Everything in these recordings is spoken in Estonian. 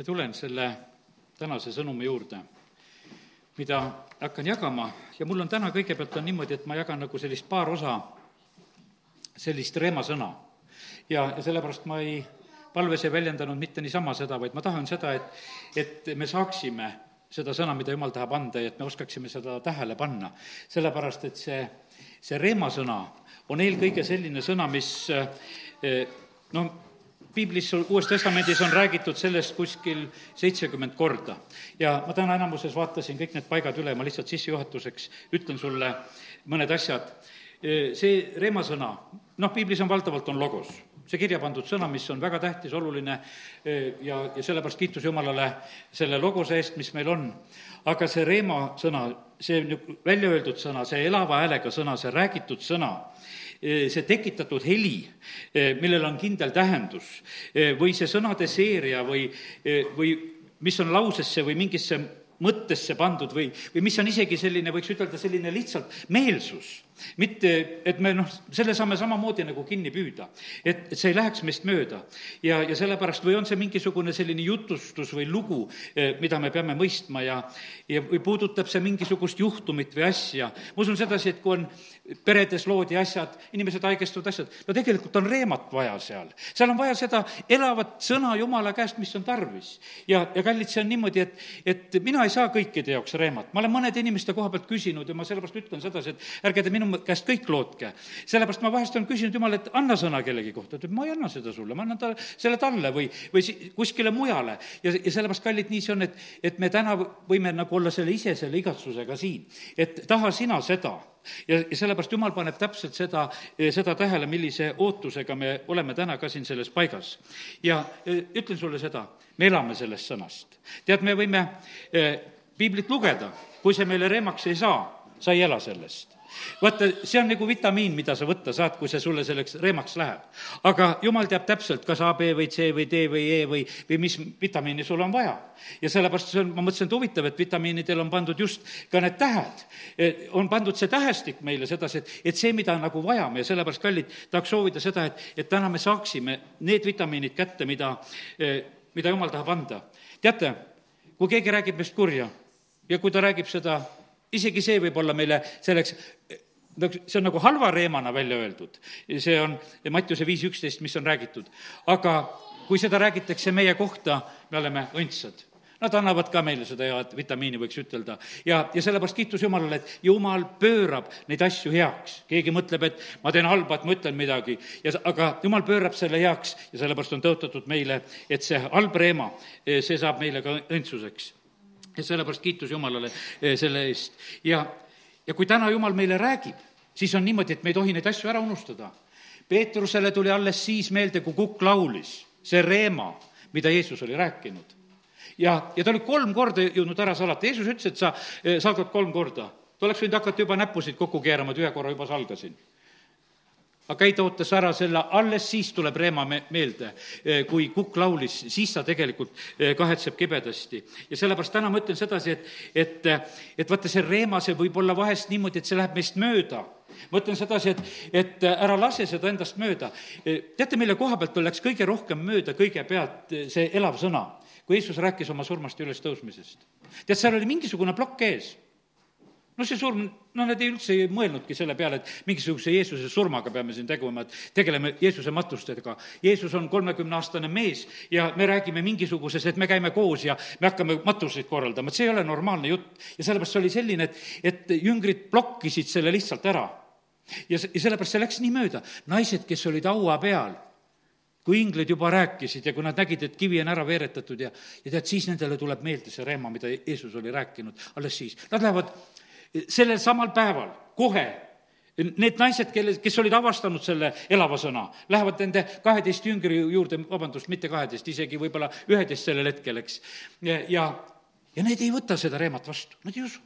ja tulen selle tänase sõnumi juurde, mida hakkan jagama ja mul on täna kõigepealt on niimoodi, et ma jagan nagu sellist paar osa, sellist reemasõna. ja, ja sellepärast ma ei, palves ei väljendanud mitte niisama seda, vaid ma tahan seda, et, et me saaksime seda sõna, mida jumal tahab anda ja et me oskaksime seda tähele panna. sellepärast, et see, see reemasõna on eelkõige selline sõna, mis eh, noh, piiblis, Uues Testamendis on räägitud sellest kuskil seitsekümmend korda. ja ma täna enamuses vaatasin kõik need paigad üle, ma lihtsalt sissejuhatuseks ütlen sulle mõned asjad. see reemasõna, noh, piiblis on valdavalt, on logos see kirja pandud sõna, mis on väga tähtis, oluline ja, ja sellepärast kiitus Jumalale selle logose eest, mis meil on. aga see reema sõna, see välja öeldud sõna, see elava häälega sõna, see räägitud sõna, see tekitatud heli, millel on kindel tähendus, või see sõnade seeria või, või mis on lausesse või mingisse mõttesse pandud või, või mis on isegi selline, võiks ütelda, selline lihtsalt meelsus mitte, et me noh, selle saame samamoodi nagu kinni püüda. et, see ei läheks meist mööda. ja, ja sellepärast või on see mingisugune selline jutustus või lugu, eh, mida me peame mõistma ja, ja või puudutab see mingisugust juhtumit või asja. ma usun sedasi, et kui on peredes lood ja asjad, inimesed haigestuvad, asjad, no tegelikult on reemat vaja seal. seal on vaja seda elavat sõna Jumala käest, mis on tarvis. ja, ja kallid, see on niimoodi, et, et mina ei saa kõikide jaoks reemat. ma olen mõnede inimeste koha pealt küsinud ja ma sellepärast ütlen sedasi, et ärge te minu käest kõik lootke. sellepärast ma vahest olen küsinud Jumal, et anna sõna kellegi kohta, ta ütleb, ma ei anna seda sulle, ma annan ta, selle talle või, või si-, kuskile mujale. ja, ja sellepärast, kallid, nii see on, et, et me täna võime nagu olla selle ise, selle igatsusega siin. et taha sina seda ja, ja sellepärast Jumal paneb täpselt seda, seda tähele, millise ootusega me oleme täna ka siin selles paigas. ja e, ütlen sulle seda, me elame sellest sõnast. tead, me võime eh, piiblit lugeda, kui see meile reemaks ei saa, sa ei ela sellest vaata, see on nagu vitamiin, mida sa võtta saad, kui see sulle selleks reemaks läheb. aga jumal teab täpselt, kas A, B või C või D või E või, või mis vitamiini sul on vaja. ja sellepärast see on, ma mõtlesin, et huvitav, et vitamiinidel on pandud just ka need tähed. on pandud see tähestik meile sedasi, et, et see, mida nagu vajame ja sellepärast, kallid, tahaks soovida seda, et, et täna me saaksime need vitamiinid kätte, mida, mida jumal tahab anda. teate, kui keegi räägib meist kurja ja kui ta räägib seda isegi see võib olla meile selleks see on nagu halva reemana välja öeldud, see on Mattiuse viis üksteist, mis on räägitud. aga kui seda räägitakse meie kohta, me oleme õndsad. Nad annavad ka meile seda head vitamiini, võiks ütelda. ja, ja sellepärast kiitus Jumalale, et Jumal pöörab neid asju heaks. keegi mõtleb, et ma teen halba, et ma ütlen midagi, ja aga Jumal pöörab selle heaks ja sellepärast on tõotatud meile, et see halb reema, see saab meile ka õndsuseks ja sellepärast kiitus Jumalale eh, selle eest. ja, ja kui täna Jumal meile räägib, siis on niimoodi, et me ei tohi neid asju ära unustada. Peetrusele tuli alles siis meelde, kui kukk laulis, see reema, mida Jeesus oli rääkinud. ja, ja ta oli kolm korda jõudnud ära salata, Jeesus ütles, et sa eh, salgad kolm korda. ta oleks võinud hakata juba näppusid kokku keerama, et ühe korra juba salgasin aga ta ootas ära selle, alles siis tuleb Reema me-, meelde. Eh, kui Kukk laulis, siis ta tegelikult eh, kahetseb kibedasti. ja sellepärast täna ma ütlen sedasi, et, et, et vaata, see Reema, see võib olla vahest niimoodi, et see läheb meist mööda ma ütlen sedasi, et, et ära lase seda endast mööda. Eh, teate, mille koha pealt läks kõige rohkem mööda kõigepealt see elav sõna, kui Jeesus rääkis oma surmast ja ülestõusmisest. tead, seal oli mingisugune plokk ees no see surm, no nad ei üldse ei mõelnudki selle peale, et mingisuguse Jeesuse surmaga peame siin tegema, et tegeleme Jeesuse matustega. Jeesus on kolmekümneaastane mees ja me räägime mingisuguses, et me käime koos ja me hakkame matuseid korraldama, et see ei ole normaalne jutt. ja sellepärast see oli selline, et, et jüngrid blokkisid selle lihtsalt ära. ja, ja sellepärast see läks nii mööda. naised, kes olid haua peal kui inglid juba rääkisid ja kui nad nägid, et kivi on ära veeretatud ja, ja tead, siis nendele tuleb meelde see reema, mida Jeesus oli rääkinud, alles siis. Nad lähevad sellel samal päeval, kohe, need naised, kelle, kes olid avastanud selle elava sõna, lähevad nende kaheteist jüngri juurde, vabandust, mitte kaheteist, isegi võib-olla üheteist sellel hetkel, eks. ja, ja, need ei võta seda reemat vastu, nad ei usu.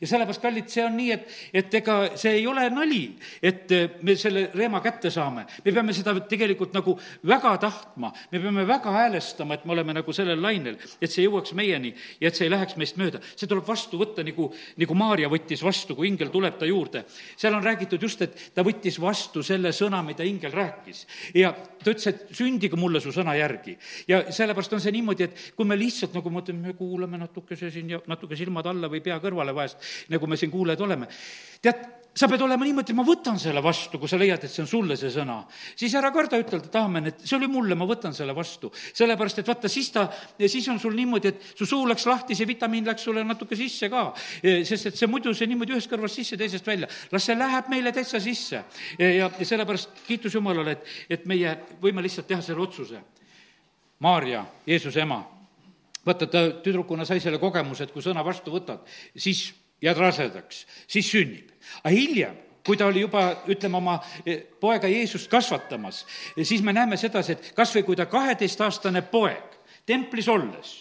Ja sellepärast, kallid, see on nii, et, et ega see ei ole nali, et eh, me selle reema kätte saame. me peame seda tegelikult nagu väga tahtma, me peame väga häälestama, et me oleme nagu sellel lainel, et see jõuaks meieni ja et see ei läheks meist mööda. see tuleb vastu võtta, nagu, nagu Maarja võttis vastu, kui ingel tuleb ta juurde. seal on räägitud just, et ta võttis vastu selle sõna, mida ingel rääkis. ja ta ütles, et sündige mulle su sõna järgi. ja sellepärast on see niimoodi, et kui me lihtsalt nagu mõtleme, me kuulame natukese siin ja natuke silmad alla või pea kõrvale vahest, nagu me siin kuulajad oleme. tead, sa pead olema niimoodi, ma võtan selle vastu, kui sa leiad, et see on sulle see sõna. siis ära karda ütelda, et aamen, et see oli mulle, ma võtan selle vastu. sellepärast, et vaata, siis ta, siis on sul niimoodi, et su suu läks lahti, see vitamiin läks sulle natuke sisse ka. sest et see muidu, see niimoodi ühest kõrvast sisse, teisest välja. las see läheb meile täitsa sisse. ja, ja, ja sellepärast kiitus Jumalale, et, et meie võime lihtsalt teha selle otsuse. Maarja, Jeesuse ema vaata, ta tüdrukuna sai selle kogemuse, et kui sõna vastu võtad, siis jääd rasedaks, siis sünnib. Aga hiljem, kui ta oli juba, ütleme, oma e, poega Jeesust kasvatamas, siis me näeme sedasi, et kas või kui ta kaheteistaastane poeg templis olles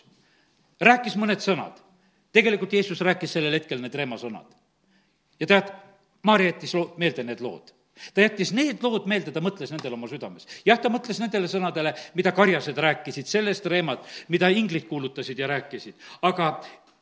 rääkis mõned sõnad, tegelikult Jeesus rääkis sellel hetkel need reemasõnad. ja tead, Maarja jättis loo-, meelde need lood ta jättis need lood meelde, ta mõtles nendele oma südames. jah, ta mõtles nendele sõnadele, mida karjased rääkisid, sellest reemad, mida inglid kuulutasid ja rääkisid, aga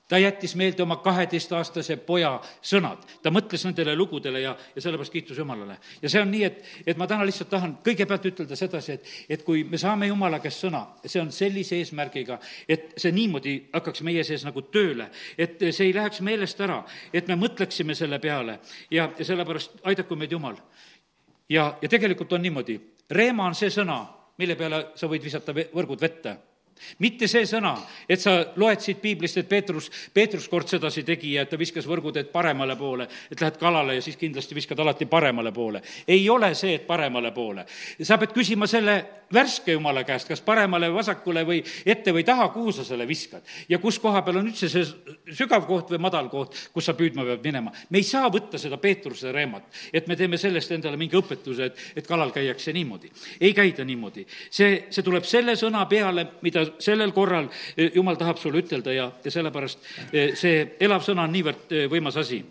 ta jättis meelde oma kaheteistaastase poja sõnad, ta mõtles nendele lugudele ja, ja sellepärast kiitus Jumalale. ja see on nii, et, et ma täna lihtsalt tahan kõigepealt ütelda sedasi, et, et kui me saame Jumala käest sõna, see on sellise eesmärgiga, et see niimoodi hakkaks meie sees nagu tööle, et see ei läheks meelest ära, et me mõtleksime selle peale ja, ja sellepärast aidaku meid Jumal. Ja, ja tegelikult on niimoodi, reema on see sõna, mille peale sa võid visata võrgud vette mitte see sõna, et sa loed siit piiblist, et Peetrus, Peetrus kord sedasi tegi ja et ta viskas võrguteed paremale poole, et lähed kalale ja siis kindlasti viskad alati paremale poole. ei ole see, et paremale poole. sa pead küsima selle värske jumala käest, kas paremale, vasakule või ette või taha, kuhu sa selle viskad. ja kus koha peal on üldse see sügav koht või madal koht, kus sa püüdma pead minema. me ei saa võtta seda Peetruse reemat, et me teeme sellest endale mingi õpetuse, et, et kalal käiakse niimoodi. ei käida niimoodi. see, see tuleb selle sõna peale, mida sellel korral eh, Jumal tahab sulle ütelda ja, ja sellepärast eh, see elav sõna on niivõrd eh, võimas asi.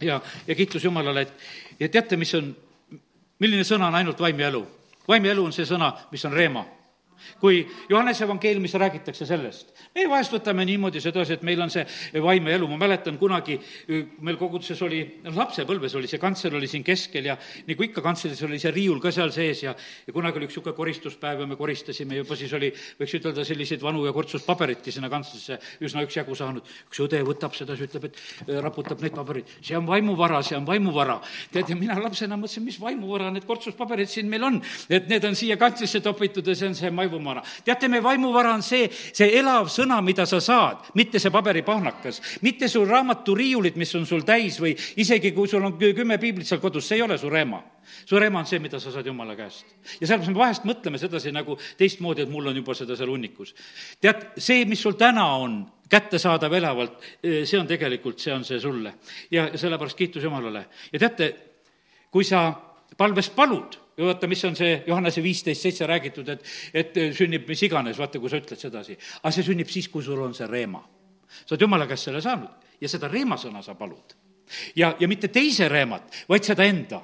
ja, ja kiitus Jumalale, et, ja teate, mis on, milline sõna on ainult vaim ja elu? Vaim ja elu on see sõna, mis on reema kui Johannese evangeeliumis räägitakse sellest, meie vahest võtame niimoodi sedasi, et meil on see vaimne elu, ma mäletan kunagi, meil koguduses oli, noh, lapsepõlves oli see kantsler oli siin keskel ja nagu ikka kantsleris oli see riiul ka seal sees ja, ja kunagi oli üks niisugune koristuspäev ja me koristasime juba, siis oli, võiks ütelda, selliseid vanu ja kortsuspaberitki sinna kantslerisse üsna üksjagu saanud. üks õde võtab sedasi, ütleb, et äh, raputab neid pabereid, see on vaimuvara, see on vaimuvara. tead, ja mina lapsena mõtlesin, mis vaimuvara, need kortsuspaberid siin meil on, et need on siia kantslisse topitud ja see on see vaimuvara. teate, meie vaimuvara on see, see elav sõna, mida sa saad, mitte see paberipahnakas, mitte su raamaturiiulid, mis on sul täis või isegi kui sul on kümme piiblit seal kodus, see ei ole su reema. su reema on see, mida sa saad Jumala käest. ja sellepärast me vahest mõtleme sedasi nagu teistmoodi, et mul on juba seda seal hunnikus. tead, see, mis sul täna on, kättesaadav elavalt, see on tegelikult, see on see sulle. ja sellepärast kiitus Jumalale. ja teate, kui sa palves palud, vaata, mis on see Johannese viisteist seitse räägitud, et, et sünnib mis iganes, vaata, kui sa ütled sedasi. aga see sünnib siis, kui sul on see reema. sa oled jumala käest selle saanud ja seda reemasõna sa palud. ja, ja mitte teise reemat, vaid seda enda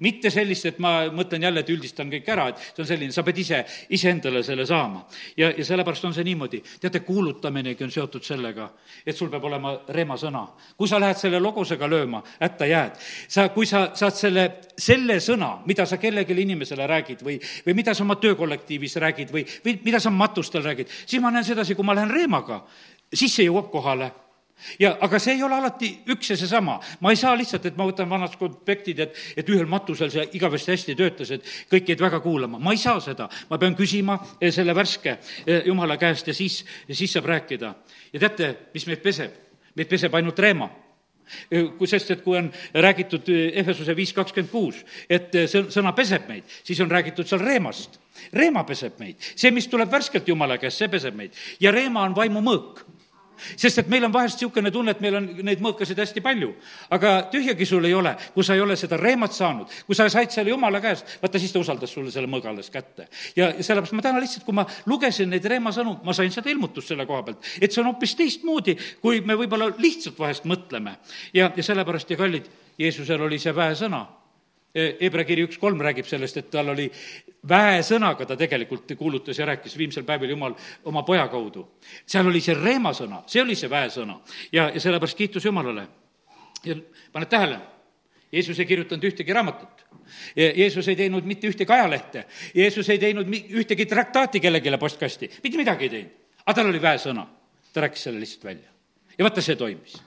mitte sellist, et ma mõtlen jälle, et üldistan kõik ära, et see on selline, sa pead ise, iseendale selle saama. ja, ja sellepärast on see niimoodi. teate, kuulutaminegi on seotud sellega, et sul peab olema reemasõna. kui sa lähed selle logusega lööma, hätta jääd. sa, kui sa saad selle, selle sõna, mida sa kellelegi inimesele räägid või, või mida sa oma töökollektiivis räägid või, või mida sa matustel räägid, siis ma näen sedasi, kui ma lähen reemaga, siis see jõuab kohale ja aga see ei ole alati üks ja seesama. ma ei saa lihtsalt, et ma võtan vanad konspektid, et, et ühel matusel see igavesti hästi töötas, et kõik jäid väga kuulama. ma ei saa seda, ma pean küsima eh, selle värske eh, jumala käest ja siis, siis saab rääkida. ja teate, mis meid peseb? meid peseb ainult reema eh, kui, sest et kui on räägitud Ehesuse viis kakskümmend kuus, et see sõna peseb meid, siis on räägitud seal reemast. reema peseb meid, see, mis tuleb värskelt Jumala käest, see peseb meid ja reema on vaimu mõõk sest et meil on vahest niisugune tunne, et meil on neid mõõkasid hästi palju. aga tühjagi sul ei ole, kui sa ei ole seda reemat saanud, kui sa said selle jumala käest, vaata siis ta usaldas sulle selle mõõga alles kätte. ja, sellepärast ma täna lihtsalt, kui ma lugesin neid reema sõnu, ma sain seda ilmutust selle koha pealt, et see on hoopis teistmoodi, kui me võib-olla lihtsalt vahest mõtleme. ja, ja sellepärast ja kallid, Jeesusel oli see väesõna Hebra kiri üks kolm räägib sellest, et tal oli väesõnaga ta tegelikult kuulutas ja rääkis viimsel päeval Jumal oma poja kaudu. seal oli see reemasõna, see oli see väesõna ja, ja sellepärast kiitus Jumalale. ja paned tähele, Jeesus ei kirjutanud ühtegi raamatut. Jeesus ei teinud mitte ühtegi ajalehte, Jeesus ei teinud ühtegi traktaati kellelegi postkasti, mitte midagi ei teinud. aga tal oli väesõna, ta rääkis selle lihtsalt välja. ja vaata, see toimis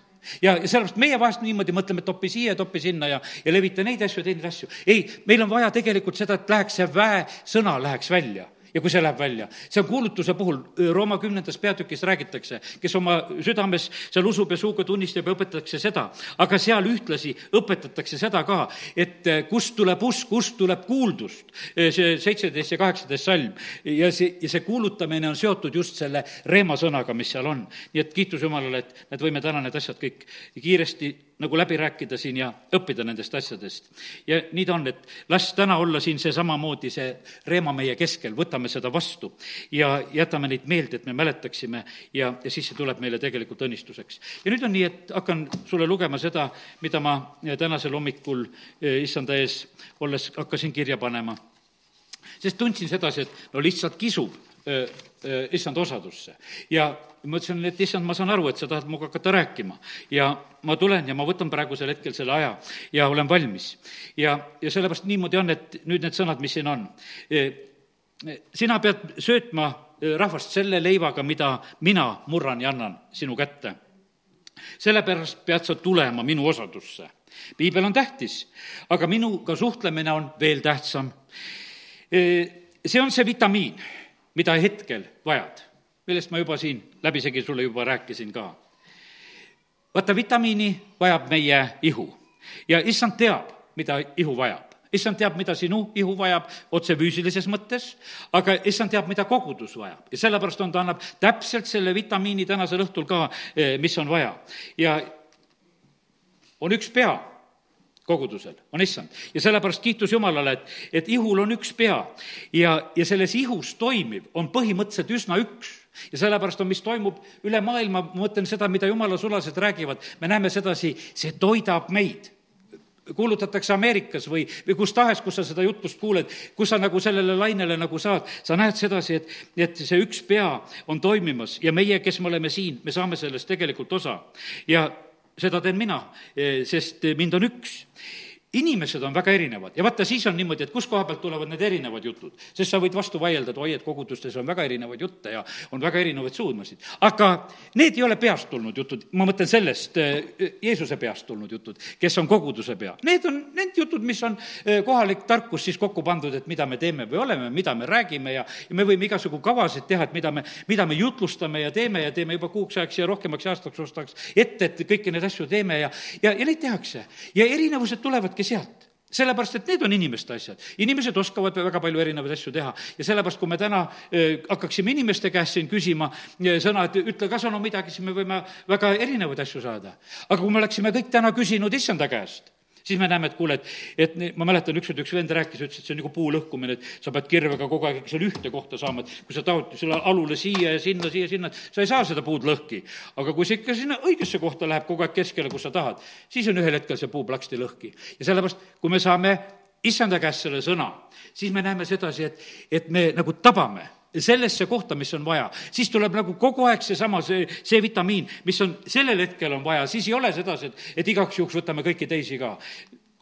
ja, ja sellepärast meie vahest niimoodi mõtleme, et topi siia, topi sinna ja, ja levita neid asju ja tee neid asju. ei, meil on vaja tegelikult seda, et läheks see väesõna läheks välja ja kui see läheb välja, see on kuulutuse puhul, Rooma kümnendas peatükis räägitakse, kes oma südames seal usub ja suuga tunnistab ja õpetatakse seda, aga seal ühtlasi õpetatakse seda ka, et kust tuleb usk, kust tuleb kuuldust, see seitseteist ja kaheksateist salm. ja see, ja see kuulutamine on seotud just selle reema sõnaga, mis seal on. nii et kiitus Jumalale, et need võime täna need asjad kõik kiiresti nagu läbi rääkida siin ja õppida nendest asjadest. ja nii ta on, et las täna olla siin see samamoodi, see reema meie keskel, võtame seda vastu ja jätame neid meelde, et me mäletaksime ja, ja siis see tuleb meile tegelikult õnnistuseks. ja nüüd on nii, et hakkan sulle lugema seda, mida ma tänasel hommikul eh, issanda ees olles hakkasin kirja panema. sest tundsin sedasi, et no lihtsalt kisub issand osadusse ja ma ütlesin, et issand, ma saan aru, et sa tahad minuga hakata rääkima ja ma tulen ja ma võtan praegusel hetkel selle aja ja olen valmis. ja, ja sellepärast niimoodi on, et nüüd need sõnad, mis siin on. Sina pead söötma rahvast selle leivaga, mida mina murran ja annan sinu kätte. sellepärast pead sa tulema minu osadusse. piibel on tähtis, aga minuga suhtlemine on veel tähtsam. See on see vitamiin, mida hetkel vajad millest ma juba siin läbisegi sulle juba rääkisin ka. vaata, vitamiini vajab meie ihu ja issand teab, mida ihu vajab issand teab, mida sinu ihu vajab otse füüsilises mõttes, aga issand teab, mida kogudus vajab ja sellepärast on, ta annab täpselt selle vitamiini tänasel õhtul ka, eh, mis on vaja. ja on üks pea kogudusel, on issand. ja sellepärast kiitus Jumalale, et, et ihul on üks pea. Ja, ja selles ihus toimiv on põhimõtteliselt üsna üks. Ja sellepärast on, mis toimub üle maailma, ma mõtlen seda, mida jumala sulased räägivad, me näeme sedasi, see toidab meid. Kuulutatakse Ameerikas või, või kus tahes, kus sa seda jutlust kuuled, kus sa nagu sellele lainele nagu saad, sa näed sedasi, et, et see üks pea on toimimas. Ja meie, kes me oleme siin, me saame sellest tegelikult osa. ja seda teen mina, sest mind on üks inimesed on väga erinevad ja vaata, siis on niimoodi, et kust koha pealt tulevad need erinevad jutud. sest sa võid vastu vaielda, et oi, et kogudustes on väga erinevaid jutte ja on väga erinevaid suudmasid. aga need ei ole peast tulnud jutud, ma mõtlen sellest eh, Jeesuse peast tulnud jutud, kes on koguduse pea. Need on need jutud, mis on eh, kohalik tarkus siis kokku pandud, et mida me teeme või oleme, mida me räägime ja, ja me võime igasugu kavasid teha, et mida me, mida me jutlustame ja teeme ja teeme juba kuuks ajaks ja rohkemaks aastaks ostaks ette, et kõiki neid asju teeme ja, ja, ja neid tehakse. ja erinevused tulevadki tulebki sealt sellepärast, et need on inimeste asjad. inimesed oskavad väga palju erinevaid asju teha ja sellepärast, kui me täna äh, hakkaksime inimeste käest siin küsima äh, sõna, et ütle ka sõnu midagi, siis me võime väga erinevaid asju saada. aga kui me oleksime kõik täna küsinud issanda käest, siis me näeme, et kuule, et, et ma mäletan, ükskord üks vend rääkis, ütles, et see on nagu puu lõhkumine, et sa pead kirvega kogu aeg seal ühte kohta saama, et kui sa tahad selle alule siia ja sinna, siia, sinna, sa ei saa seda puud lõhki. aga kui see ikka sinna õigesse kohta läheb kogu aeg keskele, kus sa tahad, siis on ühel hetkel see puu plaksti lõhki. ja sellepärast, kui me saame issanda käest selle sõna, siis me näeme sedasi, et, et me nagu tabame sellesse kohta, mis on vaja, siis tuleb nagu kogu aeg seesama, see, see vitamiin, mis on sellel hetkel on vaja, siis ei ole sedasi, et, et igaks juhuks võtame kõiki teisi ka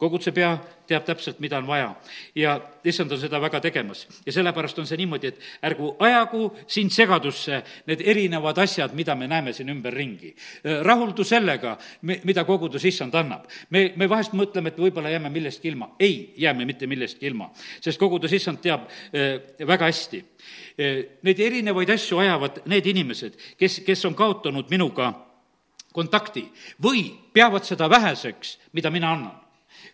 koguduse pea teab täpselt, mida on vaja. ja issand on seda väga tegemas. ja sellepärast on see niimoodi, et ärgu ajagu sind segadusse need erinevad asjad, mida me näeme siin ümberringi. rahuldu sellega, mida kogudus issand annab. me, me vahest mõtleme, et võib-olla jääme millestki ilma. ei jää me mitte millestki ilma, sest kogudus issand teab äh, väga hästi. Neid erinevaid asju ajavad need inimesed, kes, kes on kaotanud minuga kontakti või peavad seda väheseks, mida mina annan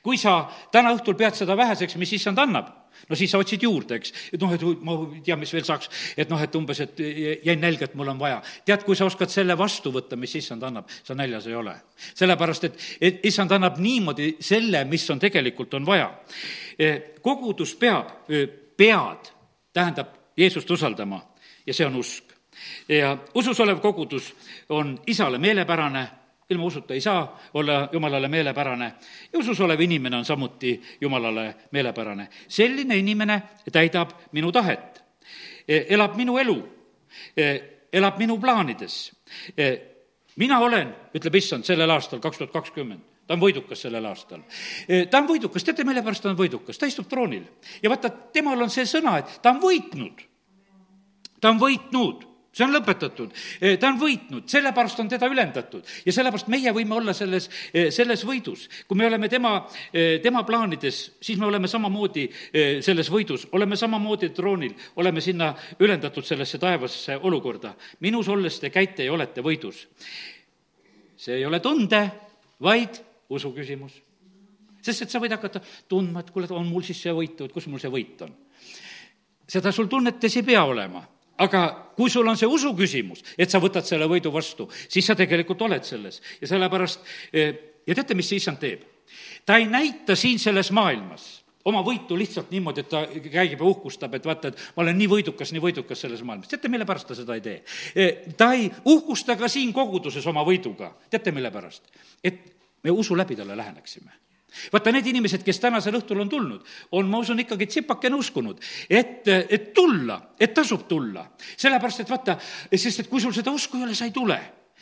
kui sa täna õhtul pead seda väheseks, mis issand annab, no siis sa otsid juurde, eks, et noh, et ma ei tea, mis veel saaks, et noh, et umbes, et jäin nälga, et mul on vaja. tead, kui sa oskad selle vastu võtta, mis issand annab, sa näljas ei ole. sellepärast, et, et issand annab niimoodi selle, mis on tegelikult, on vaja. kogudus peab, pead, tähendab Jeesust usaldama ja see on usk. ja usus olev kogudus on isale meelepärane ilma usuta ei saa olla Jumalale meelepärane ja usus olev inimene on samuti Jumalale meelepärane. selline inimene täidab minu tahet, e, elab minu elu, e, elab minu plaanides. E, mina olen, ütleb issand, sellel aastal, kaks tuhat kakskümmend, ta on võidukas sellel aastal. ta on võidukas, teate, mille pärast ta on võidukas? ta istub troonil ja vaata, temal on see sõna, et ta on võitnud. ta on võitnud see on lõpetatud, eh, ta on võitnud, sellepärast on teda ülendatud ja sellepärast meie võime olla selles, eh, selles võidus. kui me oleme tema, eh, tema plaanides, siis me oleme samamoodi selles võidus, oleme samamoodi troonil, oleme sinna ülendatud sellesse taevasse olukorda. minus olles te käite ja olete võidus. see ei ole tunde, vaid usu küsimus. sest et sa võid hakata tundma, et kuule, on mul siis see võit, kus mul see võit on. seda sul tunnetes ei pea olema aga kui sul on see usu küsimus, et sa võtad selle võidu vastu, siis sa tegelikult oled selles ja sellepärast, eh, ja teate, mis see issand teeb? ta ei näita siin selles maailmas oma võitu lihtsalt niimoodi, et ta käib ja uhkustab, et vaata, et ma olen nii võidukas, nii võidukas selles maailmas. teate, mille pärast ta seda ei tee? Eh, ta ei uhkusta ka siin koguduses oma võiduga. teate, mille pärast? et me usu läbi talle läheneksime vaata, need inimesed, kes tänasel õhtul on tulnud, on, ma usun, ikkagi tsipakene uskunud, et, et tulla, et tasub tulla. sellepärast, et vaata, sest et kui sul seda usku ei ole, sa ei tule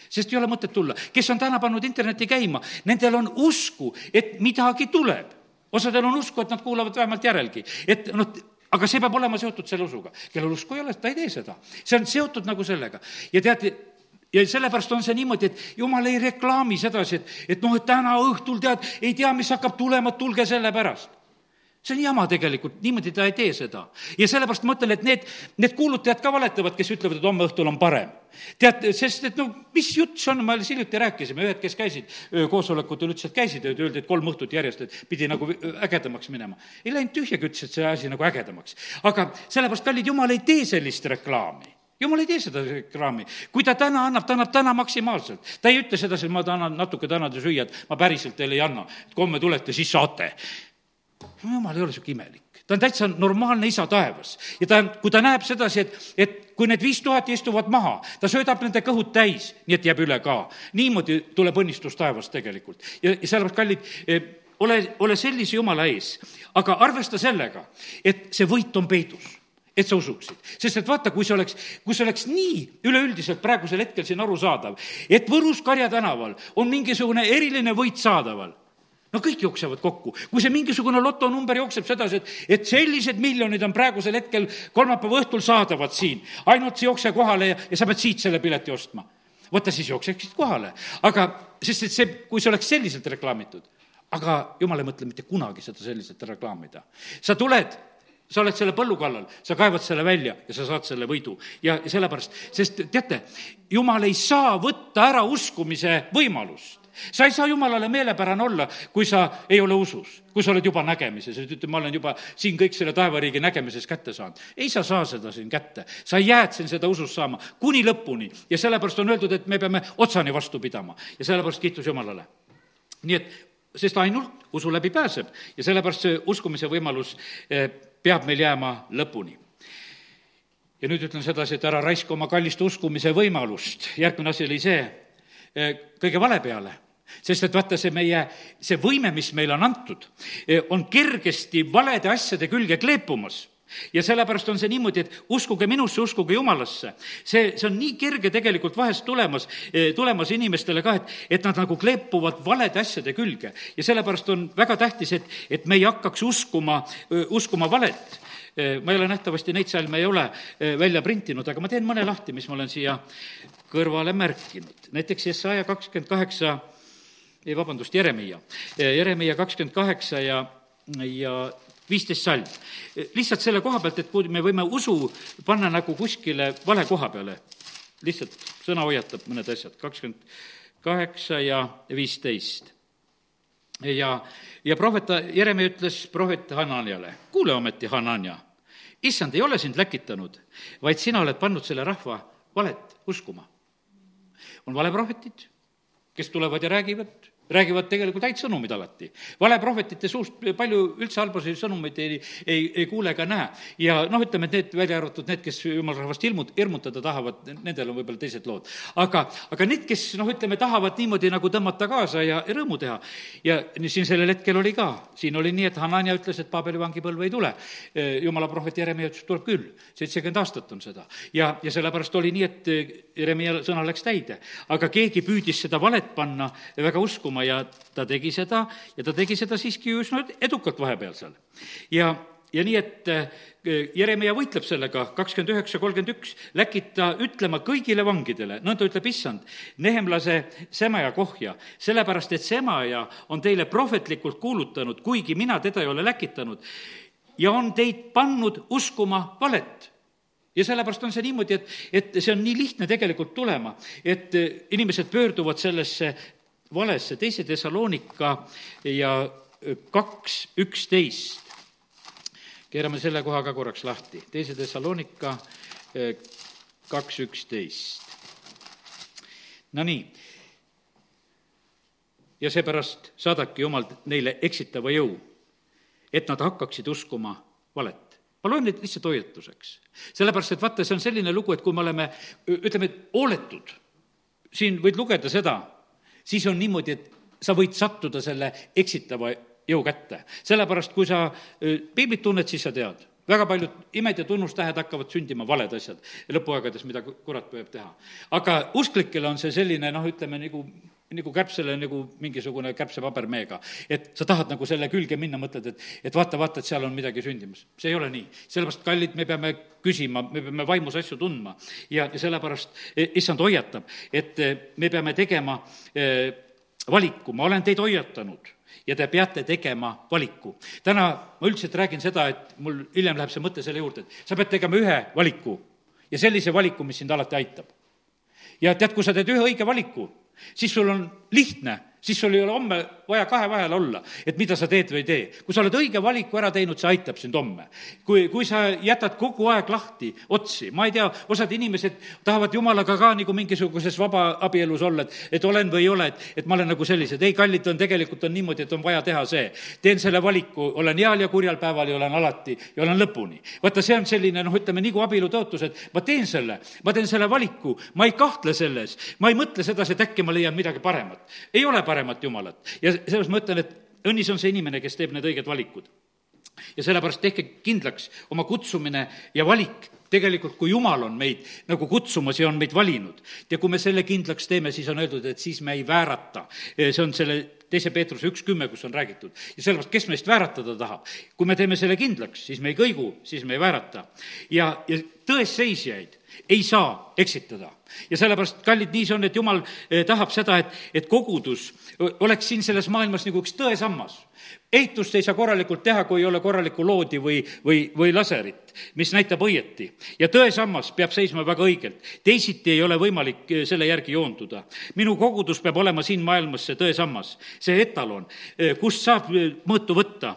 sest ei ole mõtet tulla. kes on täna pannud interneti käima, nendel on usku, et midagi tuleb. osadel on usku, et nad kuulavad vähemalt järelgi, et noh, aga see peab olema seotud selle usuga. kellel usku ei ole, ta ei tee seda. see on seotud nagu sellega. ja tead, ja sellepärast on see niimoodi, et jumal ei reklaami sedasi, et, et noh, et täna õhtul tead, ei tea, mis hakkab tulema, tulge selle pärast see on jama tegelikult, niimoodi ta ei tee seda. ja sellepärast ma ütlen, et need, need kuulutajad ka valetavad, kes ütlevad, et homme õhtul on parem. tead, sest et no mis jutt see on, me alles hiljuti rääkisime, ühed, kes käisid koosolekutel, ütlesid, et käisid, öeldi, et kolm õhtut järjest, et pidi nagu ägedamaks minema. ei läinud tühjagi, ütles, et see asi nagu ägedamaks. aga sellepärast, kallid jumal ei tee sellist reklaami jumal ei tee seda reklaami. kui ta täna annab, ta annab täna maksimaalselt. ta ei ütle sedasi, et ma tahan natuke tänada süüa, et ma päriselt teile ei anna. et homme tulete, siis saate. jumal ei ole niisugune imelik. ta on täitsa normaalne isa taevas. ja ta, kui ta näeb sedasi, et, et kui need viis tuhat istuvad maha, ta söödab nende kõhud täis, nii et jääb üle ka. niimoodi tuleb õnnistus taevast tegelikult. ja, ja sellepärast, kallid, eh, ole, ole sellise jumala ees, aga arvesta sellega, et see võit on peidus et sa usuksid. sest et vaata, kui see oleks, kui see oleks nii üleüldiselt praegusel hetkel siin arusaadav, et Võrus Karja tänaval on mingisugune eriline võit saadaval, no kõik jooksevad kokku. kui see mingisugune lotonumber jookseb sedasi, et, et sellised miljonid on praegusel hetkel kolmapäeva õhtul saadavad siin, ainult jookse kohale ja, ja sa pead siit selle pileti ostma. vaata, siis jookseksid kohale. aga, sest et see, kui see oleks selliselt reklaamitud, aga jumal ei mõtle mitte kunagi seda selliselt reklaamida. sa tuled sa oled selle põllu kallal, sa kaevad selle välja ja sa saad selle võidu. ja sellepärast, sest teate, jumal ei saa võtta ära uskumise võimalust sa ei saa jumalale meelepärane olla, kui sa ei ole usus, kui sa oled juba nägemises, et ütled, ma olen juba siin kõik selle taevariigi nägemises kätte saanud. ei, sa saa seda siin kätte, sa jääd siin seda usus saama kuni lõpuni ja sellepärast on öeldud, et me peame otsani vastu pidama ja sellepärast kiitus Jumalale. nii et, sest ainult usu läbi pääseb ja sellepärast see uskumise võimalus eh, peab meil jääma lõpuni. ja nüüd ütlen sedasi, et ära raiska oma kallist uskumise võimalust, järgmine asi oli see, eh, kõige vale peale. Sest et vaata, see meie, see võime, mis meile on antud, eh, on kergesti valede asjade külge kleepumas ja sellepärast on see niimoodi, et uskuge minusse, uskuge Jumalasse. see, see on nii kerge tegelikult vahest tulemas, eh, tulemas inimestele ka, et, et nad nagu kleepuvad valede asjade külge. ja sellepärast on väga tähtis, et, et me ei hakkaks uskuma, uskuma valet eh, ma ei ole nähtavasti neid salme ei ole eh, välja printinud, aga ma teen mõne lahti, mis ma olen siia kõrvale märkinud. näiteks Jesaja kakskümmend kaheksa, ei vabandust, Jeremiia. Jeremiia kakskümmend kaheksa ja, ja viisteist salm. lihtsalt selle koha pealt, et kui me võime usu panna nagu kuskile vale koha peale, lihtsalt sõna hoiatab mõned asjad, kakskümmend kaheksa ja viisteist. ja, ja prohvet Jeremi ütles prohvet Hananiale, kuule ometi, Hanania, issand ei ole sind läkitanud, vaid sina oled pannud selle rahva valet uskuma. on valeprohvetid, kes tulevad ja räägivad räägivad tegelikult häid sõnumeid alati. valeprohvetite suust palju üldse halbasid sõnumeid ei, ei, ei kuule ega näe. ja noh, ütleme, et need, välja arvatud need, kes jumala rahvast ilmut-, hirmutada tahavad, nendel on võib-olla teised lood. aga, aga need, kes noh, ütleme, tahavad niimoodi nagu tõmmata kaasa ja, rõõmu teha. ja siin sellel hetkel oli ka, siin oli nii, et Hanania ütles, et Paabeli vangipõlve ei tule. jumala prohvet Jeremia ütles, tuleb küll, seitsekümmend aastat on seda. ja, ja sellepärast oli nii, et Jeremia sõna läks täide. aga keegi püüdis seda valet panna väga uskuma, liikuma ja ta tegi seda ja ta tegi seda siiski üsna edukalt vahepeal seal. ja, ja nii, et äh, Jeremia võitleb sellega, kakskümmend üheksa, kolmkümmend üks, läkid ta ütlema kõigile vangidele, nõnda ütleb issand, Nehemlase Semaja kohja, sellepärast et Semaja on teile prohvetlikult kuulutanud, kuigi mina teda ei ole läkitanud, ja on teid pannud uskuma valet ja sellepärast on see niimoodi, et, et see on nii lihtne tegelikult tulema, et äh, inimesed pöörduvad sellesse valesse, teise Thessalonika ja kaks üksteist. keerame selle koha ka korraks lahti, teise Thessalonika kaks üksteist. Nonii, ja seepärast saadabki Jumal neile eksitava jõu, et nad hakkaksid uskuma valet ma loen neid lihtsalt hoiatuseks. sellepärast, et vaata, see on selline lugu, et kui me oleme, ütleme, hooletud, siin võid lugeda seda, siis on niimoodi, et sa võid sattuda selle eksitava jõu kätte. sellepärast, kui sa piiblit tunned, siis sa tead väga paljud imed ja tunnustähed hakkavad sündima valed asjad lõpuaegades, mida kurat püüab teha. aga usklikele on see selline noh, ütleme nagu nagu käpsele nagu mingisugune käpsepabermeega. et sa tahad nagu selle külge minna, mõtled, et, et vaata, vaata, et seal on midagi sündimas. see ei ole nii. sellepärast, kallid, me peame küsima, me peame vaimus asju tundma ja, ja sellepärast e, issand hoiatab, et e, me peame tegema eh, valiku, ma olen teid hoiatanud ja te peate tegema valiku. täna ma üldiselt räägin seda, et mul hiljem läheb see mõte selle juurde, et sa pead tegema ühe valiku ja sellise valiku, mis sind alati aitab. ja tead, kui sa teed ühe õige valiku, siis sul on lihtne siis sul ei ole homme vaja kahe vahel olla, et mida sa teed või ei tee. kui sa oled õige valiku ära teinud, see aitab sind homme. kui, kui sa jätad kogu aeg lahti otsi, ma ei tea, osad inimesed tahavad jumalaga ka nagu mingisuguses vabaabielus olla, et, et olen või ei ole, et, et ma olen nagu sellised. ei, kallid, on tegelikult on niimoodi, et on vaja teha see. teen selle valiku, olen heal ja kurjal päeval ja olen alati ja olen lõpuni. vaata, see on selline noh, ütleme nagu abielu tõotus, et ma teen selle, ma teen selle valiku, ma ei kahtle selles, ma ei mõtle sedasi, et äkki ma leian midagi paremat. ei ole paremat Jumalat. ja sellepärast ma ütlen, et õnnis on see inimene, kes teeb need õiged valikud. ja sellepärast tehke kindlaks oma kutsumine ja valik tegelikult, kui Jumal on meid nagu kutsumas ja on meid valinud ja kui me selle kindlaks teeme, siis on öeldud, et siis me ei väärata. see on selle teise Peetruse üks kümme, kus on räägitud. ja sellepärast, kes meist vääratada tahab? kui me teeme selle kindlaks, siis me ei kõigu, siis me ei väärata. ja, ja tõesseisjaid ei saa eksitada. ja sellepärast, kallid, nii see on, et jumal eh, tahab seda, et, et kogudus oleks siin selles maailmas nagu üks tõesammas. ehitust ei saa korralikult teha, kui ei ole korralikku loodi või, või, või laserit, mis näitab õieti. ja tõesammas peab seisma väga õigelt. teisiti ei ole võimalik eh, selle järgi joonduda. minu kogudus peab olema siin maailmas see tõesammas, see etalon, eh, kust saab mõõtu võtta,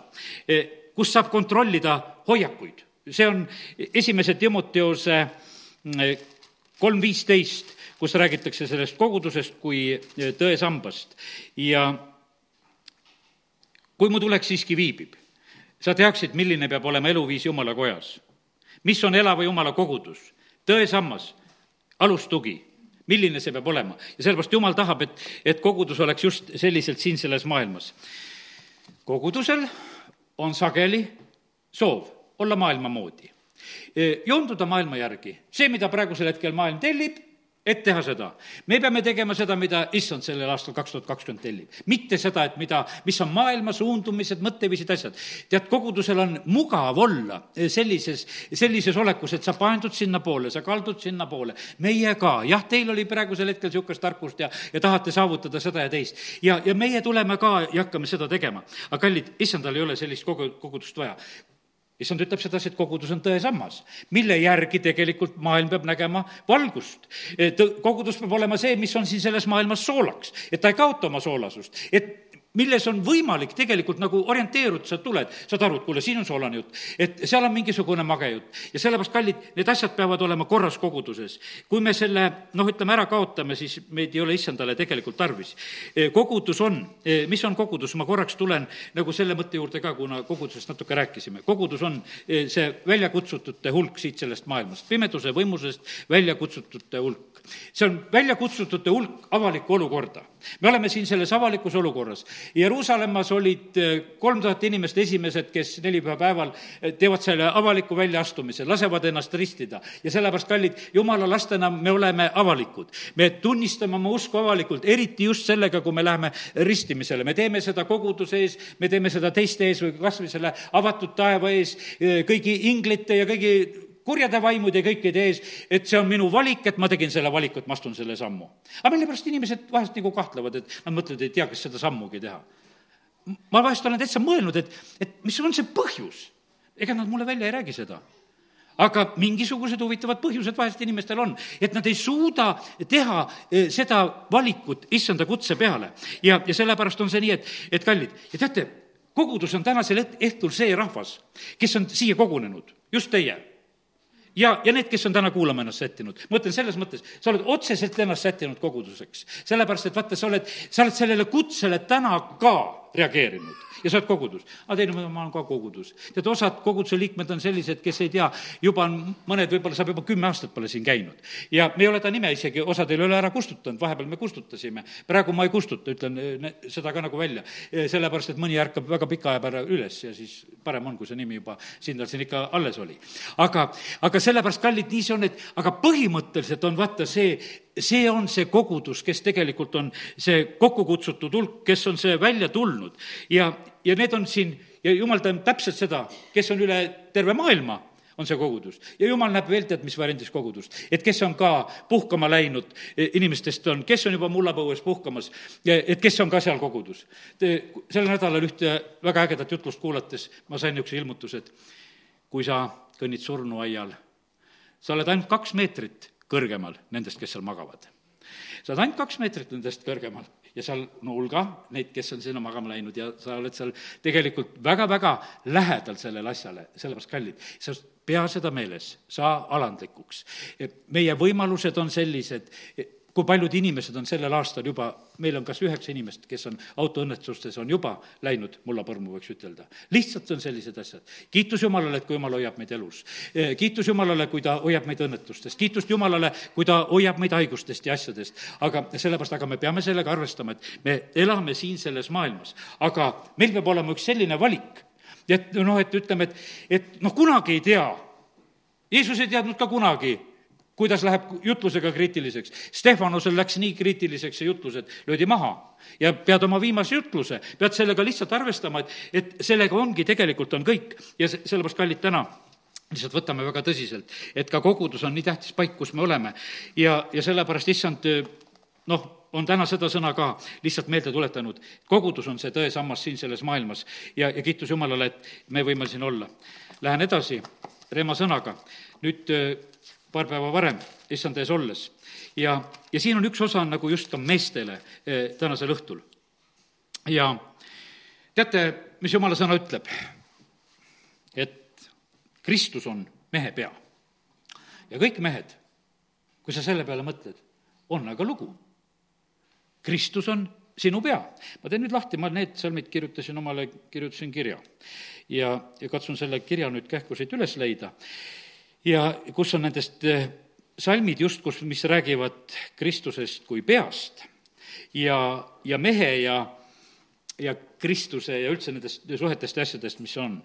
kust saab kontrollida hoiakuid. see on esimese Timoteose kolm viisteist, kus räägitakse sellest kogudusest kui e, tõesambast ja kui mu tulek siiski viibib, sa teaksid, milline peab olema eluviis Jumala kojas. mis on elava Jumala kogudus, tõesammas, alustugi, milline see peab olema. ja sellepärast Jumal tahab, et, et kogudus oleks just selliselt siin selles maailmas. kogudusel on sageli soov olla maailma moodi joonduda maailma järgi. see, mida praegusel hetkel maailm tellib, et teha seda. me peame tegema seda, mida issand sellel aastal kaks tuhat kakskümmend tellib. mitte seda, et mida, mis on maailma suundumised, mõtteviisid, asjad. tead, kogudusel on mugav olla sellises, sellises olekus, et sa paendud sinnapoole, sa kaldud sinnapoole. meie ka, jah, teil oli praegusel hetkel niisugust tarkust ja, ja tahate saavutada seda ja teist. ja, ja meie tuleme ka ja hakkame seda tegema. aga kallid, issandal ei ole sellist kogu, kogudust vaja issand ütleb sedasi, et kogudus on tõesammas, mille järgi tegelikult maailm peab nägema valgust. kogudus peab olema see, mis on siin selles maailmas soolaks, et ta ei kaota oma soolasust, et milles on võimalik tegelikult nagu orienteeruda, sa tuled, saad aru, et kuule, siin on soolane jutt, et seal on mingisugune mage jutt ja sellepärast, kallid, need asjad peavad olema korras koguduses. kui me selle, noh, ütleme ära kaotame, siis meid ei ole issandale tegelikult tarvis. E, kogudus on, e, mis on kogudus, ma korraks tulen nagu selle mõtte juurde ka, kuna kogudusest natuke rääkisime. kogudus on e, see väljakutsutute hulk siit sellest maailmast, pimeduse võimusest väljakutsutute hulk see on väljakutsutute hulk avalikku olukorda. me oleme siin selles avalikus olukorras. Jeruusalemmas olid eh, kolm tuhat inimest esimesed, kes nelipüha päeval eh, teevad selle avaliku väljaastumise, lasevad ennast ristida. ja sellepärast, kallid, jumala lastena me oleme avalikud. me tunnistame oma usku avalikult, eriti just sellega, kui me läheme ristimisele. me teeme seda koguduse ees, me teeme seda teiste ees või kas või selle avatud taeva ees, eh, kõigi inglite ja kõigi kurjade vaimude ja kõikide ees, et see on minu valik, et ma tegin selle valiku, et ma astun selle sammu. aga millepärast inimesed vahest nagu kahtlevad, et nad mõtlevad, ei tea, kas seda sammugi teha. ma vahest olen täitsa mõelnud, et, et mis on see põhjus. ega nad mulle välja ei räägi seda aga mingisugused huvitavad põhjused vahest inimestel on, et nad ei suuda teha eh, seda valikut issanda kutse peale. ja, ja sellepärast on see nii, et, et kallid, ja teate, kogudus on tänasel õhtul see rahvas, kes on siia kogunenud, just teie ja, ja need, kes on täna kuulama ennast sättinud, ma ütlen selles mõttes, sa oled otseselt ennast sättinud koguduseks. sellepärast, et vaata, sa oled, sa oled sellele kutsele täna ka reageerinud ja sa oled kogudus. aga teine, ma olen ka kogudus. tead, osad koguduse liikmed on sellised, kes ei tea, juba on, mõned võib-olla saab juba kümme aastat pole siin käinud. ja me ei ole ta nime isegi, osadel ole ära kustutanud, vahepeal me kustutasime. praegu ma ei kustuta, ütlen ne, seda ka nagu välja. sellepärast, et mõni ärkab väga pika aja pärast üles ja siis parem on, kui see nimi juba siin tal siin ikka alles oli. aga, aga sellepärast, kallid, nii see on, et aga põhimõtteliselt on vaata see, see on see kogudus, kes tegelikult on see kokku kutsutud hulk, kes on see välja tulnud ja, ja need on siin ja jumal teab täpselt seda, kes on üle terve maailma, on see kogudus. ja jumal näeb veel tead, mis variandis kogudust. et kes on ka puhkama läinud, e, inimestest on, kes on juba mullapõues puhkamas, et kes on ka seal kogudus. sel nädalal ühte väga ägedat jutlust kuulates ma sain niisuguse ilmutuse, et kui sa kõnnid surnuaial, sa oled ainult kaks meetrit kõrgemal nendest, kes seal magavad. sa oled ainult kaks meetrit nendest kõrgemal ja seal no hulga neid, kes on sinna magama läinud ja sa oled seal tegelikult väga-väga lähedal sellele asjale, sellepärast kallid. sa pea seda meeles, saa alandlikuks. meie võimalused on sellised, kui paljud inimesed on sellel aastal juba, meil on kas üheksa inimest, kes on autoõnnetustes, on juba läinud mullapõrmu, võiks ütelda. lihtsalt on sellised asjad. kiitus Jumalale, et kui Jumal hoiab meid elus. Eh, kiitus Jumalale, kui ta hoiab meid õnnetustest, kiitust Jumalale, kui ta hoiab meid haigustest ja asjadest. aga sellepärast, aga me peame sellega arvestama, et me elame siin selles maailmas. aga meil peab olema üks selline valik, et noh, et ütleme, et, et noh, kunagi ei tea Jeesus ei teadnud ka kunagi, kuidas läheb jutlusega kriitiliseks. Stefanusel läks nii kriitiliseks see jutlus, et löödi maha ja pead oma viimase jutluse, pead sellega lihtsalt arvestama, et, et sellega ongi, tegelikult on kõik ja sellepärast, kallid, täna lihtsalt võtame väga tõsiselt, et ka kogudus on nii tähtis paik, kus me oleme ja, ja sellepärast, issand, noh, on täna seda sõna ka lihtsalt meelde tuletanud. kogudus on see tõesammas siin selles maailmas ja, ja kiitus Jumalale, et me võime siin olla. Lähen edasi Reema sõnaga. nüüd paar päeva varem issanda ees olles. ja, ja siin on üks osa nagu just ka meestele eh, tänasel õhtul. ja teate, mis jumala sõna ütleb? et Kristus on mehe pea. ja kõik mehed, kui sa selle peale mõtled, on aga lugu. Kristus on sinu pea. ma teen nüüd lahti, ma need salmid kirjutasin omale, kirjutasin kirja. ja, ja katsun selle kirja nüüd kähku siit üles leida ja kus on nendest eh, salmid just, kus, mis räägivad Kristusest kui peast ja, ja mehe ja, ja Kristuse ja üldse nendest suhetest ja asjadest, mis on.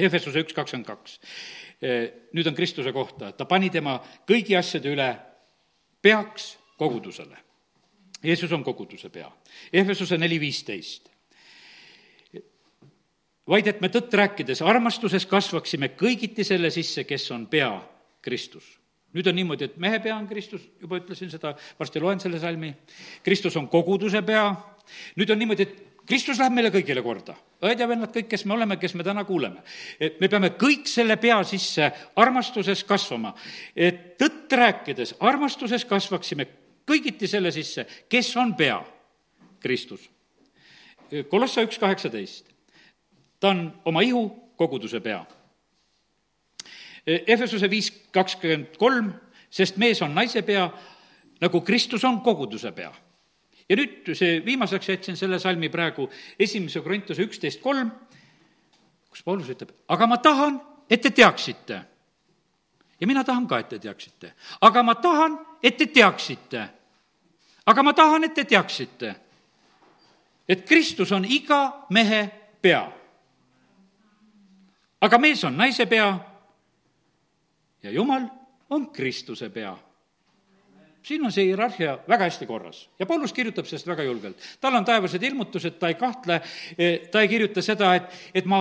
Efesuse üks kakskümmend kaks. Eh, nüüd on Kristuse kohta, ta pani tema kõigi asjade üle peaks kogudusele. Jeesus on koguduse pea. Efesuse neli viisteist vaid et me tõtt rääkides armastuses kasvaksime kõigiti selle sisse, kes on pea, Kristus. nüüd on niimoodi, et mehe pea on Kristus, juba ütlesin seda, varsti loen selle salmi, Kristus on koguduse pea, nüüd on niimoodi, et Kristus läheb meile kõigile korda. õed ja vennad, kõik, kes me oleme, kes me täna kuuleme. et me peame kõik selle pea sisse armastuses kasvama. et tõtt rääkides armastuses kasvaksime kõigiti selle sisse, kes on pea, Kristus Kolossa üks kaheksateist. Ta on oma ihu koguduse pea. Efesuse viis kakskümmend kolm, sest mees on naise pea, nagu Kristus on koguduse pea. ja nüüd see viimaseks jätsin selle salmi praegu, esimese Korintuse üksteist kolm, kus Paulus ütleb, aga ma tahan, et te teaksite. ja mina tahan ka, et te teaksite. aga ma tahan, et te teaksite. aga ma tahan, et te teaksite, et Kristus on iga mehe pea. Aga mees on naise pea ja Jumal on Kristuse pea siin on see hierarhia väga hästi korras ja Paulus kirjutab sellest väga julgelt. tal on taevased ilmutused, ta ei kahtle, eh, ta ei kirjuta seda, et, et ma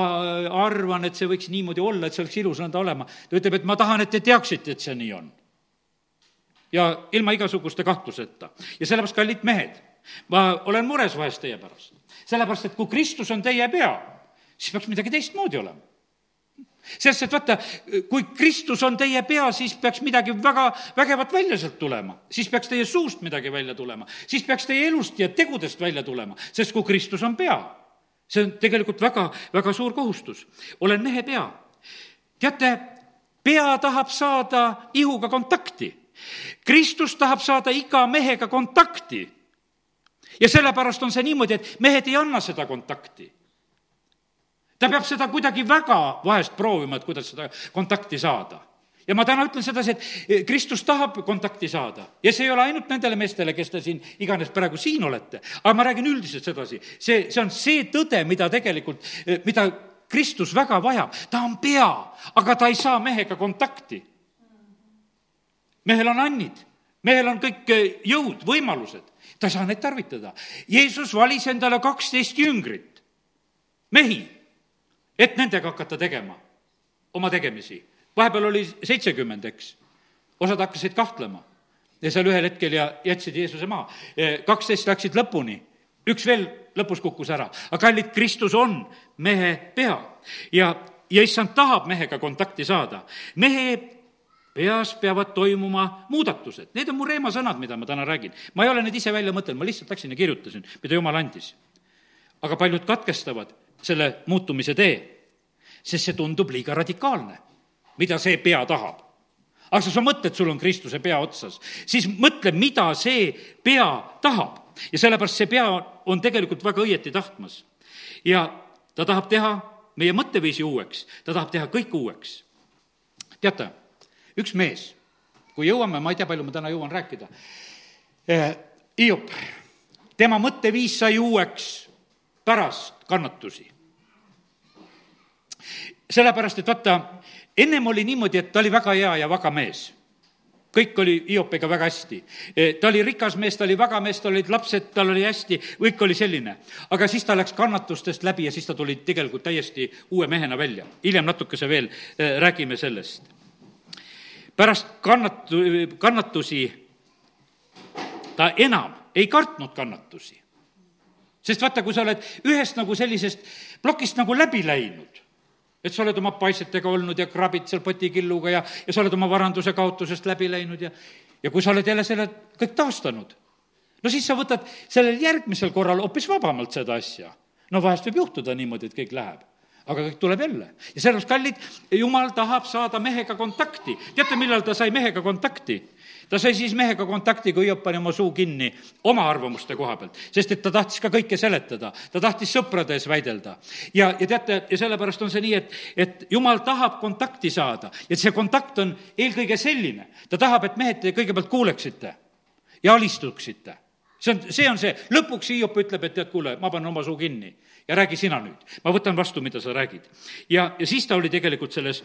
arvan, et see võiks niimoodi olla, et see oleks ilus nõnda olema. ta ütleb, et ma tahan, et te teaksite, et see nii on. ja ilma igasuguste kahtluseta. ja sellepärast, kallid mehed, ma olen mures vahest teie pärast. sellepärast, et kui Kristus on teie pea, siis peaks midagi teistmoodi olema sest et vaata, kui Kristus on teie pea, siis peaks midagi väga vägevat välja sealt tulema. siis peaks teie suust midagi välja tulema. siis peaks teie elust ja tegudest välja tulema, sest kui Kristus on pea, see on tegelikult väga, väga suur kohustus. olen mehe pea. teate, pea tahab saada ihuga kontakti. Kristus tahab saada iga mehega kontakti. ja sellepärast on see niimoodi, et mehed ei anna seda kontakti ta peab seda kuidagi väga vahest proovima, et kuidas seda kontakti saada. Ja ma täna ütlen sedasi, et eh, Kristus tahab kontakti saada. Ja see ei ole ainult nendele meestele, kes te siin iganes praegu siin olete, aga ma räägin üldiselt sedasi. see, see on see tõde, mida tegelikult, eh, mida Kristus väga vajab, ta on pea, aga ta ei saa mehega kontakti. mehel on annid, mehel on kõik eh, jõud, võimalused, ta ei saa neid tarvitada. Jeesus valis endale kaksteist jüngrit, mehi et nendega hakata tegema oma tegemisi. vahepeal oli seitsekümmend, eks. osad hakkasid kahtlema ja seal ühel hetkel ja jätsid Jeesuse maha. Kaksteist läksid lõpuni, üks veel lõpus kukkus ära, aga kallid, Kristus on mehe pea ja, ja issand tahab mehega kontakti saada. mehe peas peavad toimuma muudatused, need on mu reemasõnad, mida ma täna räägin. ma ei ole neid ise välja mõtelnud, ma lihtsalt läksin ja kirjutasin, mida jumal andis. aga paljud katkestavad selle muutumise tee, sest see tundub liiga radikaalne, mida see pea tahab. aga sa mõtled, sul on Kristuse pea otsas, siis mõtle, mida see pea tahab. ja sellepärast see pea on tegelikult väga õieti tahtmas. ja ta tahab teha meie mõtteviisi uueks, ta tahab teha kõik uueks. teate, üks mees, kui jõuame, ma ei tea, palju ma täna jõuan rääkida, eh, Hiop, tema mõtteviis sai uueks pärast kannatusi. sellepärast, et vaata, ennem oli niimoodi, et ta oli väga hea ja vaga mees kõik oli Hiopiga väga hästi. E, ta oli rikas mees, ta oli vaga mees, tal olid lapsed, tal oli hästi, kõik oli selline. aga siis ta läks kannatustest läbi ja siis ta tuli tegelikult täiesti uue mehena välja. hiljem natukese veel e, räägime sellest. pärast kannatu-, kannatusi ta enam ei kartnud kannatusi sest vaata, kui sa oled ühest nagu sellisest plokist nagu läbi läinud, et sa oled oma paistetega olnud ja krabid seal potikilluga ja, ja sa oled oma varanduse kaotusest läbi läinud ja, ja kui sa oled jälle selle kõik taastanud, no siis sa võtad sellel järgmisel korral hoopis vabamalt seda asja. no vahest võib juhtuda niimoodi, et kõik läheb aga kõik tuleb jälle. ja sellepärast, kallid, jumal tahab saada mehega kontakti. teate, millal ta sai mehega kontakti? Ta sai siis mehega kontakti, kui Hiop pani oma suu kinni oma arvamuste koha pealt, sest et ta tahtis ka kõike seletada, ta tahtis sõprade ees väidelda. ja, ja teate, ja sellepärast on see nii, et, et jumal tahab kontakti saada. Ja see kontakt on eelkõige selline, ta tahab, et mehed te kõigepealt kuuleksite ja alistuksite. See on, see on see, lõpuks Hiop ütleb, et tead, kuule, ma panen oma suu kinni ja räägi sina nüüd. ma võtan vastu, mida sa räägid. ja, ja siis ta oli tegelikult selles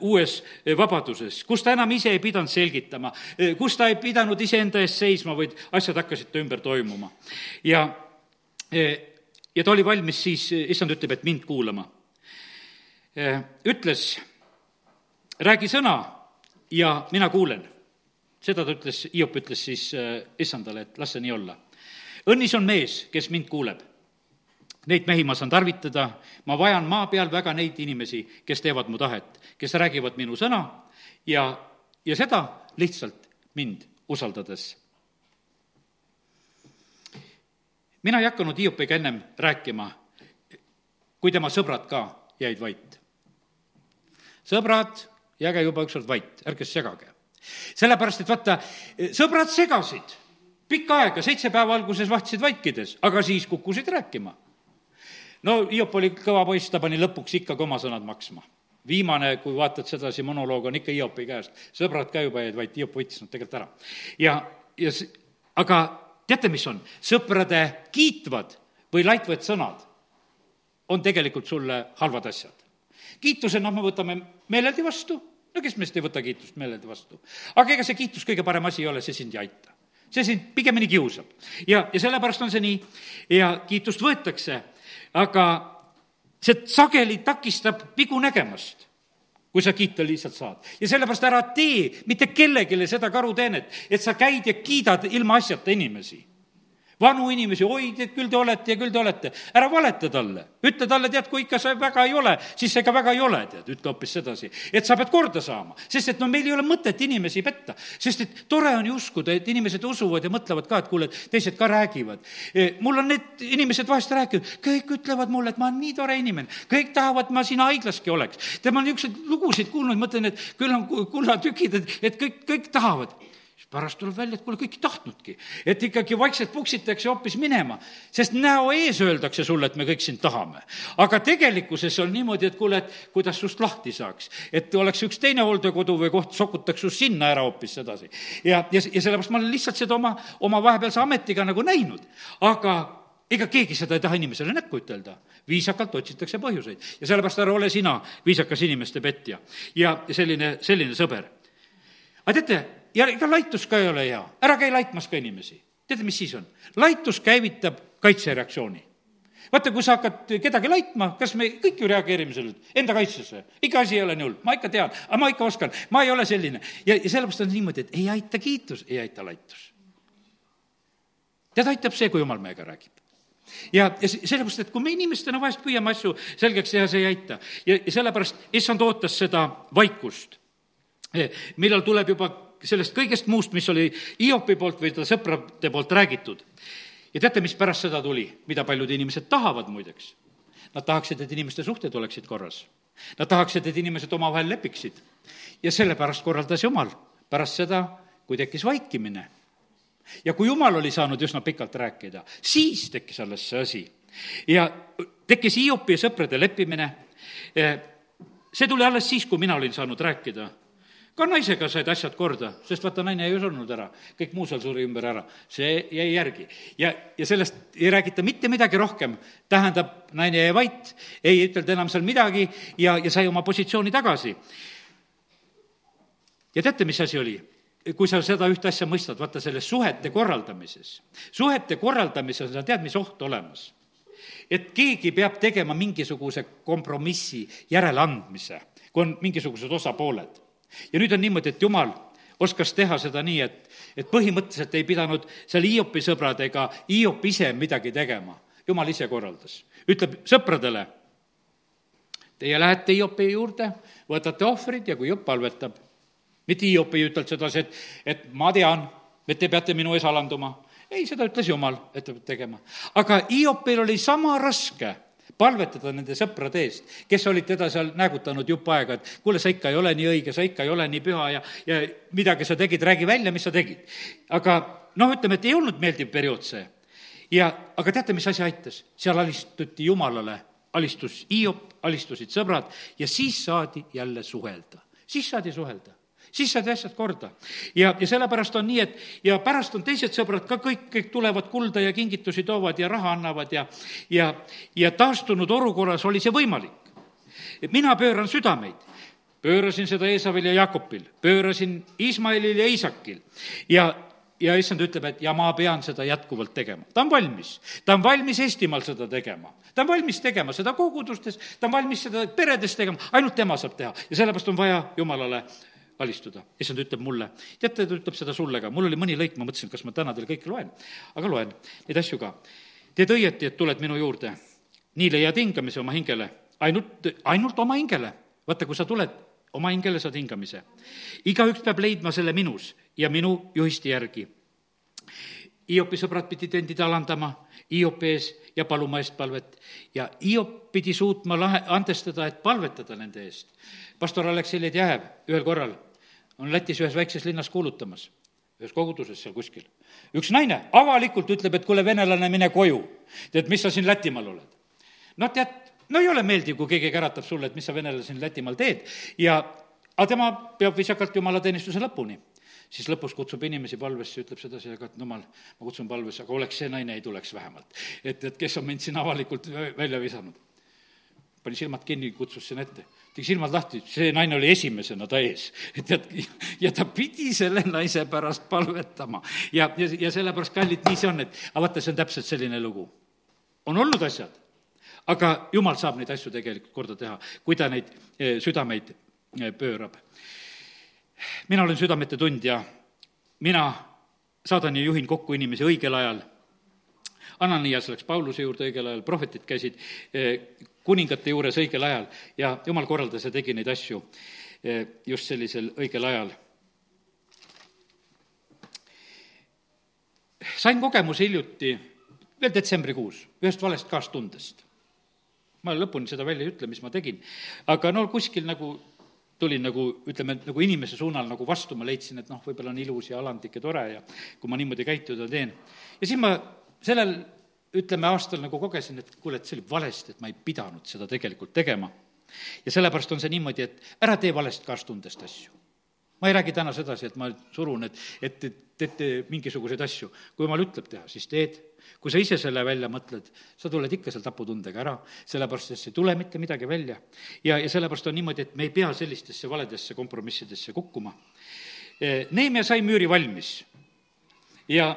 uues vabaduses, kus ta enam ise ei pidanud selgitama, kus ta ei pidanud iseenda eest seisma, vaid asjad hakkasid ta ümber toimuma. ja, ja ta oli valmis siis, issand ütleb, et mind kuulama. ütles, räägi sõna ja mina kuulen seda ta ütles, Hiop ütles siis issandale, et las see nii olla. õnnis on mees, kes mind kuuleb Neid mehi ma saan tarvitada, ma vajan maa peal väga neid inimesi, kes teevad mu tahet, kes räägivad minu sõna ja, ja seda lihtsalt mind usaldades. mina ei hakanud Hiopiga ennem rääkima, kui tema sõbrad ka jäid vait. sõbrad, jääge juba ükskord vait, ärge segage. sellepärast, et vaata, sõbrad segasid pikka aega, seitse päeva alguses vahtisid vaikides, aga siis kukkusid rääkima. No Hiop oli kõva poiss, ta pani lõpuks ikkagi oma sõnad maksma viimane, kui vaatad sedasi, monoloog on ikka Hiopi käest. sõbrad ka juba jäid vait, Hiop võttis nad tegelikult ära. ja, ja s-, aga teate, mis on? sõprade kiitvad või laitvad sõnad on tegelikult sulle halvad asjad. kiituse, noh, me võtame meeleldi vastu, no kes meist ei võta kiitust meeleldi vastu. aga ega see kiitus kõige parem asi ei ole, see sind ei aita. see sind pigemini kiusab. ja, ja sellepärast on see nii ja kiitust võetakse, aga see sageli takistab vigu nägemast kui sa kiita lihtsalt saad. ja sellepärast ära tee mitte kellelegi seda karuteenet, et sa käid ja kiidad ilmaasjata inimesi vanu inimesi, oi, tead, küll te olete ja küll te olete. ära valeta talle, ütle talle, tead, kui ikka sa väga ei ole, siis ikka väga ei ole, tead, ütle hoopis sedasi. et sa pead korda saama, sest et no meil ei ole mõtet inimesi petta, sest et tore on ju uskuda, et inimesed usuvad ja mõtlevad ka, et kuule, et teised ka räägivad. E, mul on need inimesed vahest rääkinud, kõik ütlevad mulle, et ma olen nii tore inimene, kõik tahavad, ma siin haiglaski oleks. tead, ma olen niisuguseid lugusid kuulnud, mõtlen, et küll on kullatükid, et, et kõik, kõik tahavad pärast tuleb välja, et kuule, kõik ei tahtnudki. et ikkagi vaikselt puksitakse hoopis minema, sest näo ees öeldakse sulle, et me kõik sind tahame. aga tegelikkuses on niimoodi, et kuule, et kuidas sust lahti saaks. et oleks üks teine hooldekodu või koht, sokutaks sust sinna ära hoopis sedasi. ja, ja, ja sellepärast ma olen lihtsalt seda oma, oma vahepealse ametiga nagu näinud. aga ega keegi seda ei taha inimesele näkku ütelda. viisakalt otsitakse põhjuseid ja sellepärast ära ole sina viisakas inimeste petja ja selline, selline sõber. aga teate, ja ega laitus ka ei ole hea, ära käi laitmas ka inimesi. teate, mis siis on? laitus käivitab kaitsereaktsiooni. vaata, kui sa hakkad kedagi laitma, kas me kõik ju reageerime sellele, enda kaitsesse. ikka asi ei ole nii hull, ma ikka tean, aga ma ikka oskan, ma ei ole selline. ja, ja sellepärast on niimoodi, et ei aita kiitus, ei aita laitus. tead, aitab see, kui jumal meiega räägib ja, ja sellepärast, et kui me inimestena vahest püüame asju selgeks teha, see ei aita. ja, sellepärast issand ootas seda vaikust, millal tuleb juba sellest kõigest muust, mis oli Hiopi poolt või ta sõprade poolt räägitud. ja teate, mis pärast seda tuli, mida paljud inimesed tahavad muideks? Nad tahaksid, et inimeste suhted oleksid korras. Nad tahaksid, et inimesed omavahel lepiksid. ja sellepärast korraldas Jumal pärast seda, kui tekkis vaikimine. ja kui Jumal oli saanud üsna pikalt rääkida, siis tekkis alles see asi. ja tekkis Hiopi ja sõprade leppimine, see tuli alles siis, kui mina olin saanud rääkida ka naisega said asjad korda, sest vaata, naine ei surnud ära, kõik muu seal suri ümber ära, see jäi järgi. ja, ja sellest ei räägita mitte midagi rohkem, tähendab, naine jäi vait, ei ütelnud enam seal midagi ja, ja sai oma positsiooni tagasi. ja teate, mis asi oli? kui sa seda ühte asja mõistad, vaata selles suhete korraldamises, suhete korraldamises on, tead, mis oht olemas? et keegi peab tegema mingisuguse kompromissi järeleandmise, kui on mingisugused osapooled ja nüüd on niimoodi, et jumal oskas teha seda nii, et, et põhimõtteliselt ei pidanud seal Hiopi sõbrad ega Hiop ise midagi tegema. jumal ise korraldas. ütleb sõpradele, teie lähete Hiopi juurde, võtate ohvrid ja kui Hiop palvetab, mitte Hiop ei ütelnud sedasi, et, et ma tean, et te peate minu ees alanduma. ei, seda ütles Jumal, et te peate tegema. aga Hiopil oli sama raske palvetada nende sõprade eest, kes olid teda seal näägutanud jupp aega, et kuule, sa ikka ei ole nii õige, sa ikka ei ole nii püha ja, ja midagi sa tegid, räägi välja, mis sa tegid. aga noh, ütleme, et ei olnud meeldiv periood see. ja, aga teate, mis asi aitas? seal alistuti Jumalale, alistus Hiop, alistusid sõbrad ja siis saadi jälle suhelda. siis saadi suhelda siis saad asjad korda. ja, ja sellepärast on nii, et ja pärast on teised sõbrad ka kõik, kõik tulevad kulda ja kingitusi toovad ja raha annavad ja, ja, ja taastunud olukorras oli see võimalik. mina pööran südameid, pöörasin seda Eesavil ja Jakobil, pöörasin Ismailil ja Iisakil ja ja issand ütleb, et ja ma pean seda jätkuvalt tegema. ta on valmis, ta on valmis Eestimaal seda tegema. ta on valmis tegema seda kogudustes, ta on valmis seda peredes tegema, ainult tema saab teha ja sellepärast on vaja Jumalale alistuda. issand ütleb mulle, teate, ta ütleb seda sulle ka, mul oli mõni lõik, ma mõtlesin, kas ma täna teile kõike loen, aga loen neid asju ka. teed õieti, et tuled minu juurde, nii leiad hingamise oma hingele, ainult, ainult oma hingele. vaata, kui sa tuled, oma hingele saad hingamise. igaüks peab leidma selle minus ja minu juhiste järgi. Hiopi sõbrad pidid endid alandama, Hiop ees ja paluma eestpalvet ja Hiop pidi suutma lahe, andestada, et palvetada nende eest. pastor Aleksei Ledjajev ühel korral on Lätis ühes väikses linnas kuulutamas, ühes koguduses seal kuskil. üks naine avalikult ütleb, et kuule, venelane, mine koju. tead, mis sa siin Lätimaal oled? no tead, no ei ole meeldiv, kui keegi käratab sulle, et mis sa venelane siin Lätimaal teed ja aga tema peab viisakalt jumalateenistuse lõpuni siis lõpus kutsub inimesi palvesse, ütleb sedasi, aga et ma, ma kutsun palvesse, aga oleks see naine, ei tuleks vähemalt. et, et kes on mind siin avalikult välja visanud. pani silmad kinni, kutsus sinna ette. Tegi silmad lahti, see naine oli esimesena ta ees. tead, ja ta pidi selle naise pärast palvetama. ja, ja, ja sellepärast, kallid, nii see on, et aga vaata, see on täpselt selline lugu. on olnud asjad, aga jumal saab neid asju tegelikult korda teha, kui ta neid eh, südameid eh, pöörab mina olen südamete tundja, mina saadan ja juhin kokku inimesi õigel ajal. Ananias läks Pauluse juurde õigel ajal, prohvetid käisid eh, kuningate juures õigel ajal ja jumal korraldas ja tegi neid asju eh, just sellisel õigel ajal. sain kogemuse hiljuti, veel detsembrikuus, ühest valest kaastundest. ma lõpuni seda välja ei ütle, mis ma tegin, aga no kuskil nagu tulin nagu, ütleme, nagu inimese suunal nagu vastu, ma leidsin, et noh, võib-olla on ilus ja alandlik ja tore ja kui ma niimoodi käituda teen. ja siis ma sellel, ütleme, aastal nagu kogesin, et kuule, et see oli valesti, et ma ei pidanud seda tegelikult tegema. ja sellepärast on see niimoodi, et ära tee valest kaastundest asju ma ei räägi täna sedasi, et ma surun, et, et, et teete mingisuguseid asju. kui jumal ütleb teha, siis teed. kui sa ise selle välja mõtled, sa tuled ikka seal taputundega ära, sellepärast et ei tule mitte midagi välja. ja, ja sellepärast on niimoodi, et me ei pea sellistesse valedesse kompromissidesse kukkuma. Neemia sai müüri valmis ja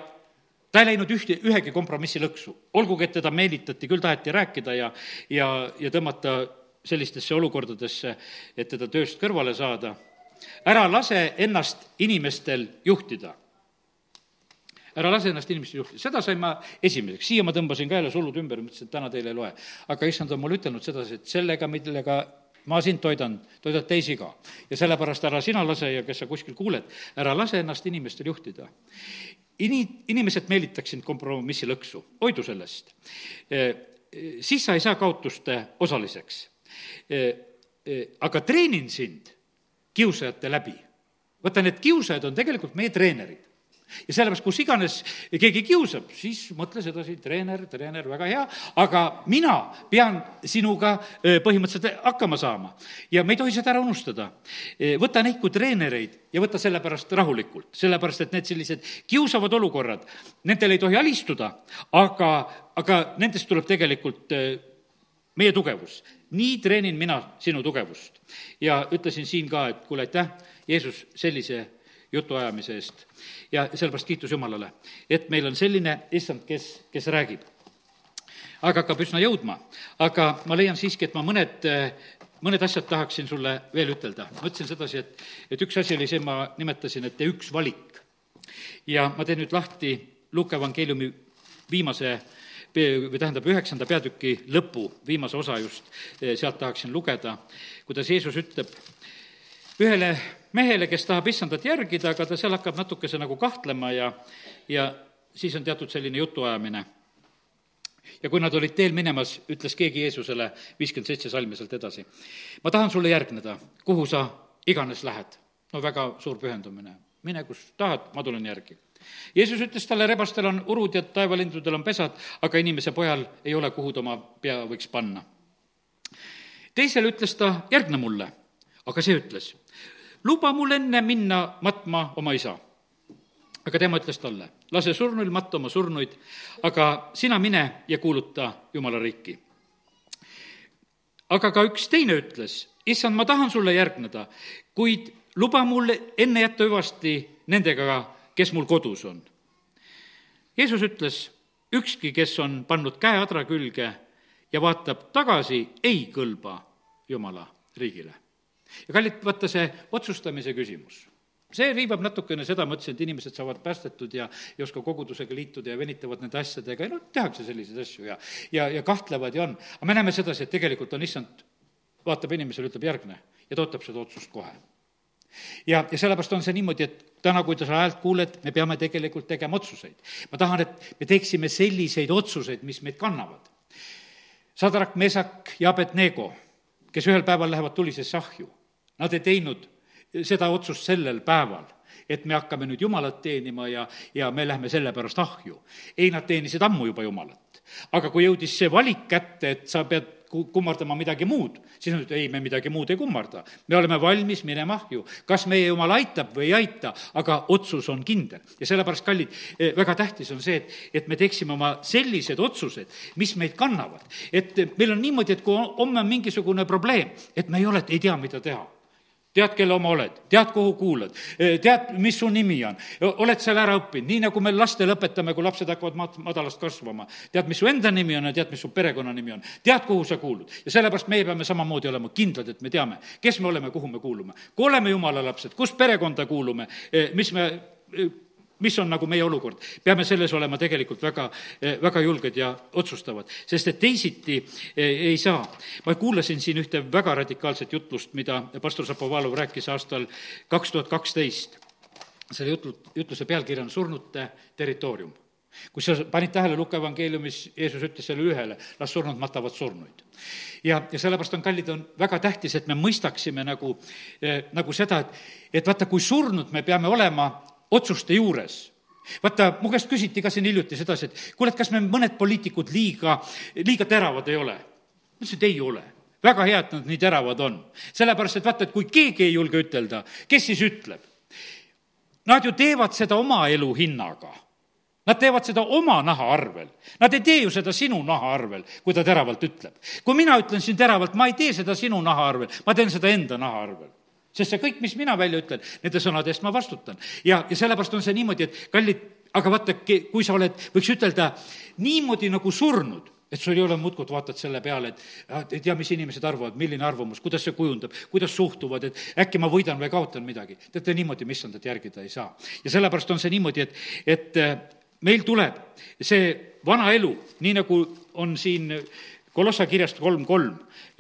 ta ei läinud ühte, ühegi kompromissi lõksu, olgugi et teda meelitati, küll taheti rääkida ja, ja, ja tõmmata sellistesse olukordadesse, et teda tööst kõrvale saada ära lase ennast inimestel juhtida. ära lase ennast inimestel juhtida, seda sain ma esimeseks, siia ma tõmbasin ka jälle sullud ümber, mõtlesin, et täna teile ei loe. aga issand on mulle ütelnud sedasi, et sellega, millega ma sind toidan, toidad teisi ka. ja sellepärast ära sina lase ja kes sa kuskil kuuled, ära lase ennast inimestel juhtida. Ini-, inimesed meelitaks sind kompromissi lõksu, hoidu sellest. siis sa ei saa kaotuste osaliseks. aga treenin sind kiusajate läbi. vaata, need kiusajad on tegelikult meie treenerid ja sellepärast, kus iganes keegi kiusab, siis mõtle sedasi, treener, treener, väga hea, aga mina pean sinuga põhimõtteliselt hakkama saama. ja me ei tohi seda ära unustada. võta neid kui treenereid ja võta sellepärast rahulikult, sellepärast et need sellised kiusavad olukorrad, nendel ei tohi alistuda, aga, aga nendest tuleb tegelikult meie tugevus nii treenin mina sinu tugevust. ja ütlesin siin ka, et kuule, aitäh, Jeesus, sellise jutuajamise eest. ja sellepärast kiitus Jumalale, et meil on selline issand, kes, kes räägib. aeg hakkab üsna jõudma, aga ma leian siiski, et ma mõned mõned asjad tahaksin sulle veel ütelda. ma ütlesin sedasi, et, et üks asi oli see, ma nimetasin, et üks valik. ja ma teen nüüd lahti Luuke evangeeliumi viimase või tähendab, üheksanda peatüki lõpu, viimase osa just, eh, sealt tahaksin lugeda, kuidas Jeesus ütleb ühele mehele, kes tahab issandat järgida, aga ta seal hakkab natukese nagu kahtlema ja, ja siis on teatud selline jutuajamine. ja kui nad olid teel minemas, ütles keegi Jeesusele, viiskümmend seitse salmi sealt edasi, ma tahan sulle järgneda, kuhu sa iganes lähed. no väga suur pühendumine, mine kus tahad, ma tulen järgi Jeesus ütles talle, rebastel on urud ja taevalindudel on pesad, aga inimese pojal ei ole, kuhu ta oma pea võiks panna. teisele ütles ta, järgne mulle, aga see ütles, luba mul enne minna matma oma isa. aga tema ütles talle, lase surnuil matta oma surnuid, aga sina mine ja kuuluta Jumala riiki. aga ka üks teine ütles, issand, ma tahan sulle järgneda, kuid luba mul enne jätta hüvasti nendega kes mul kodus on. Jeesus ütles, ükski, kes on pannud käe adra külge ja vaatab tagasi, ei kõlba Jumala riigile. Ja kallid, vaata see otsustamise küsimus see riivab natukene seda, ma ütlesin, et inimesed saavad päästetud ja ei oska kogudusega liituda ja venitavad nende asjadega ja noh, tehakse selliseid asju ja, ja, ja kahtlevad ja on. aga me näeme sedasi, et tegelikult on issand, vaatab inimesele, ütleb järgne ja ta ootab seda otsust kohe ja, ja sellepärast on see niimoodi, et täna, kui sa häält kuuled, me peame tegelikult tegema otsuseid. ma tahan, et me teeksime selliseid otsuseid, mis meid kannavad. Sadrak, Mesak ja Abednego, kes ühel päeval lähevad tulisesse ahju, nad ei teinud seda otsust sellel päeval et me hakkame nüüd Jumalat teenima ja, ja me lähme sellepärast ahju. ei, nad teenisid ammu juba Jumalat. aga kui jõudis see valik kätte, et sa pead kummardama midagi muud, siis nad ütlevad, ei, me midagi muud ei kummarda. me oleme valmis minema ahju. kas meie Jumal aitab või ei aita, aga otsus on kindel. ja sellepärast, kallid, eh, väga tähtis on see, et, et me teeksime oma sellised otsused, mis meid kannavad. et meil on niimoodi, et kui homme on mingisugune probleem, et me ei ole, ei tea, mida teha tead, kelle oma oled, tead, kuhu kuulad, tead, mis su nimi on, oled seal ära õppinud, nii nagu me lastele õpetame, kui lapsed hakkavad mat-, madalast kasvama. tead, mis su enda nimi on ja tead, mis su perekonnanimi on, tead, kuhu sa kuulud. ja sellepärast meie peame samamoodi olema kindlad, et me teame, kes me oleme, kuhu me kuulume. kui oleme jumala lapsed, kus perekonda kuulume, mis me mis on nagu meie olukord. peame selles olema tegelikult väga, väga julged ja otsustavad, sest et teisiti eh, ei saa. ma kuulasin siin ühte väga radikaalset jutlust, mida pastor Zapovalov rääkis aastal kaks tuhat kaksteist. selle jutlu, jutluse pealkiri on Surnute territoorium kui sa panid tähele, Luka evangeeliumis Jeesus ütles selle ühele, las surnud matavad surnuid. ja, ja sellepärast on, kallid, on väga tähtis, et me mõistaksime nagu eh,, nagu seda, et, et vaata, kui surnud me peame olema otsuste juures vaata, mu käest küsiti ka siin hiljuti sedasi, et kuule, et kas me mõned poliitikud liiga, liiga teravad ei ole? ma ütlesin, et ei ole. väga hea, et nad nii teravad on. sellepärast, et vaata, et kui keegi ei julge ütelda, kes siis ütleb? Nad ju teevad seda oma elu hinnaga. Nad teevad seda oma naha arvel. Nad ei tee ju seda sinu naha arvel, kui ta teravalt ütleb. kui mina ütlen siin teravalt, ma ei tee seda sinu naha arvel, ma teen seda enda naha arvel sest see kõik, mis mina välja ütlen, nende sõnade eest ma vastutan. ja, ja sellepärast on see niimoodi, et kallid, aga vaata, kui sa oled, võiks ütelda, niimoodi nagu surnud, et sul ei ole muudkui, vaatad selle peale, et ei tea, mis inimesed arvavad, milline arvamus, kuidas see kujundab, kuidas suhtuvad, et äkki ma võidan või kaotan midagi. teate, niimoodi missandat järgida ei saa. ja sellepärast on see niimoodi, et, et äh, meil tuleb see vana elu, nii nagu on siin Kolossa kirjast kolm kolm,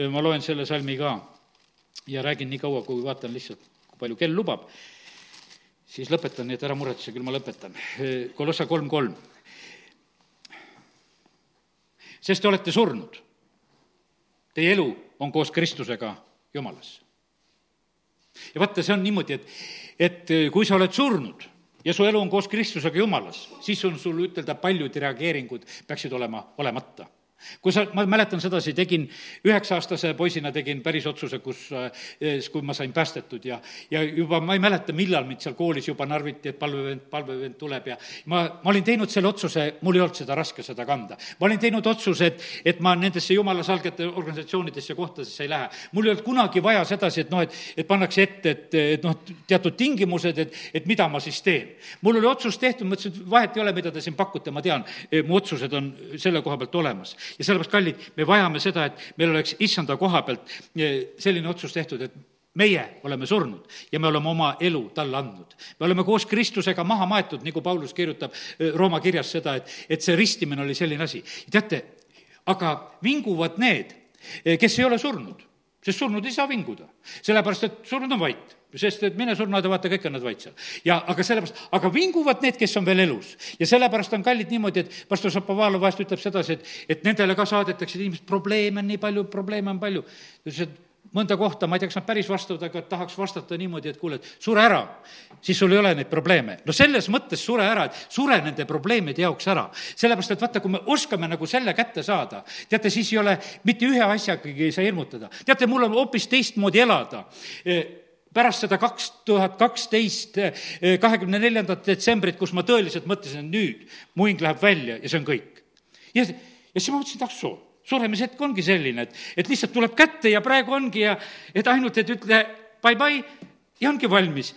ma loen selle salmi ka ja räägin nii kaua, kui vaatan lihtsalt, kui palju kell lubab, siis lõpetan, nii et ära muretse, küll ma lõpetan. Kolossa kolm kolm. sest te olete surnud. Teie elu on koos Kristusega Jumalas. ja vaata, see on niimoodi, et, et kui sa oled surnud ja su elu on koos Kristusega Jumalas, siis on sul ütelda, paljud reageeringud peaksid olema olemata kui sa, ma mäletan sedasi, tegin üheksa-aastase poisina tegin päris otsuse, kus, eh, kui ma sain päästetud ja, ja juba ma ei mäleta, millal mind seal koolis juba narviti, et palvevend, palvevend tuleb ja ma, ma olin teinud selle otsuse, mul ei olnud seda raske seda kanda. ma olin teinud otsuse, et, et ma nendesse jumala salgete organisatsioonidesse kohtadesse ei lähe. mul ei olnud kunagi vaja sedasi, et noh, et, et pannakse ette, et, et noh, teatud tingimused, et, et mida ma siis teen. mul oli otsus tehtud, ma ütlesin, et vahet ei ole, mida te siin pakute, ma tean, mu otsused on selle koha pealt olemas ja sellepärast, kallid, me vajame seda, et meil oleks issanda koha pealt eh, selline otsus tehtud, et meie oleme surnud ja me oleme oma elu talle andnud. me oleme koos Kristusega maha maetud, nagu Paulus kirjutab eh, Rooma kirjas seda, et, et see ristimine oli selline asi. teate, aga vinguvad need, eh, kes ei ole surnud, sest surnud ei saa vinguda, sellepärast et surnud on vait sest et mine surnuaeda, vaata, kõik on nad vait seal. ja aga sellepärast, aga vinguvad need, kes on veel elus. ja sellepärast on kallid niimoodi, et pastor Šapovalov vahest ütleb sedasi, et, et nendele ka saadetakse, et inimesed, probleeme on nii palju, probleeme on palju. ta ütles, et mõnda kohta, ma ei tea, kas nad päris vastavad, aga tahaks vastata niimoodi, et kuule, et sure ära, siis sul ei ole neid probleeme. no selles mõttes sure ära, et sure nende probleemide jaoks ära. sellepärast, et vaata, kui me oskame nagu selle kätte saada, teate, siis ei ole mitte ühe asjagagi ei saa hirmutada. teate, mul on hoopis teistmoodi elada pärast seda kaks tuhat kaksteist, eh, kahekümne neljandat detsembrit, kus ma tõeliselt mõtlesin, et nüüd mu hing läheb välja ja see on kõik. ja, ja siis ma mõtlesin, et ah soo, suremishetk ongi selline, et, et lihtsalt tuleb kätte ja praegu ongi ja et ainult, et ütle bye-bye ja ongi valmis.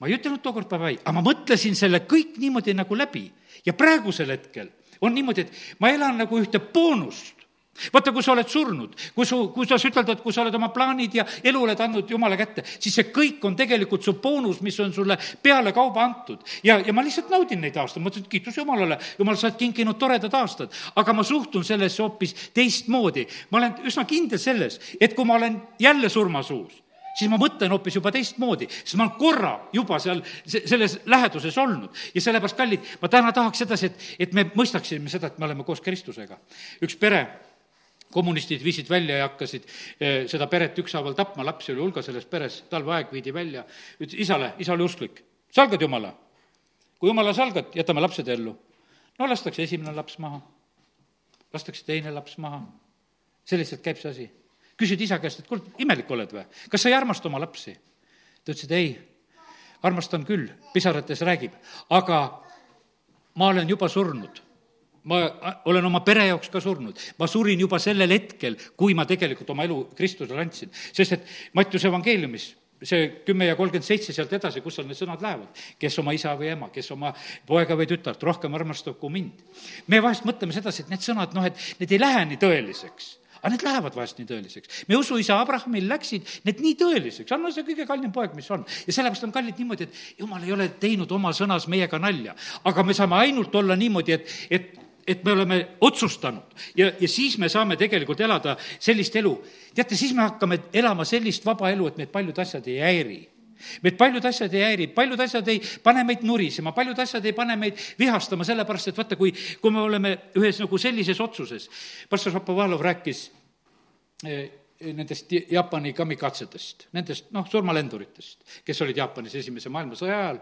ma ei ütelnud tookord bye-bye, aga ma mõtlesin selle kõik niimoodi nagu läbi ja praegusel hetkel on niimoodi, et ma elan nagu ühte boonust vaata, kui sa oled surnud, kui su, kuidas ütelda, et kui sa oled oma plaanid ja elu oled andnud Jumala kätte, siis see kõik on tegelikult su boonus, mis on sulle pealekauba antud. ja, ja ma lihtsalt naudin neid aastaid, ma ütlen, et kiitus Jumalale, Jumal, sa oled kinkinud toredad aastad. aga ma suhtun sellesse hoopis teistmoodi. ma olen üsna kindel selles, et kui ma olen jälle surmasuus, siis ma mõtlen hoopis juba teistmoodi, sest ma olen korra juba seal selles läheduses olnud ja sellepärast, kallid, ma täna tahaks sedasi, et, et me mõistaksime seda, et me oleme koos Kristusega. üks pere kommunistid viisid välja ja hakkasid eh, seda peret ükshaaval tapma, lapsi oli hulga selles peres, talveaeg viidi välja, ütles isale, isa oli usklik, salgad Jumala. kui Jumala salgad, jätame lapsed ellu. no lastakse esimene laps maha, lastakse teine laps maha, selliselt käib see asi. küsid isa käest, et kuule, imelik oled või, kas sa ei armasta oma lapsi? ta ütles, et ei, armastan küll, pisarates räägib, aga ma olen juba surnud ma olen oma pere jaoks ka surnud. ma surin juba sellel hetkel, kui ma tegelikult oma elu Kristusele andsin. sest et Mattiuse evangeeliumis see kümme ja kolmkümmend seitse sealt edasi, kus seal need sõnad lähevad, kes oma isa või ema, kes oma poega või tütart rohkem armastab kui mind. me vahest mõtleme sedasi, et need sõnad, noh, et need ei lähe nii tõeliseks aga need lähevad vahest nii tõeliseks. meie usuisa Abrahamil läksid need nii tõeliseks, on see kõige kallim poeg, mis on. ja sellepärast on kallid niimoodi, et jumal ei ole teinud oma sõnas meiega nalja. aga me saame ainult olla niimoodi, et, et et me oleme otsustanud. Ja, ja siis me saame tegelikult elada sellist elu. teate, siis me hakkame elama sellist vaba elu, et meid paljud asjad ei häiri. Meid paljud asjad ei häiri, paljud asjad ei pane meid nurisema, paljud asjad ei pane meid vihastama, sellepärast et vaata, kui, kui me oleme ühes nagu sellises otsuses, pastor Šapovalov rääkis eh, nendest Jaapani kamikatsedest, nendest noh, surmalenduritest, kes olid Jaapanis Esimese maailmasõja ajal.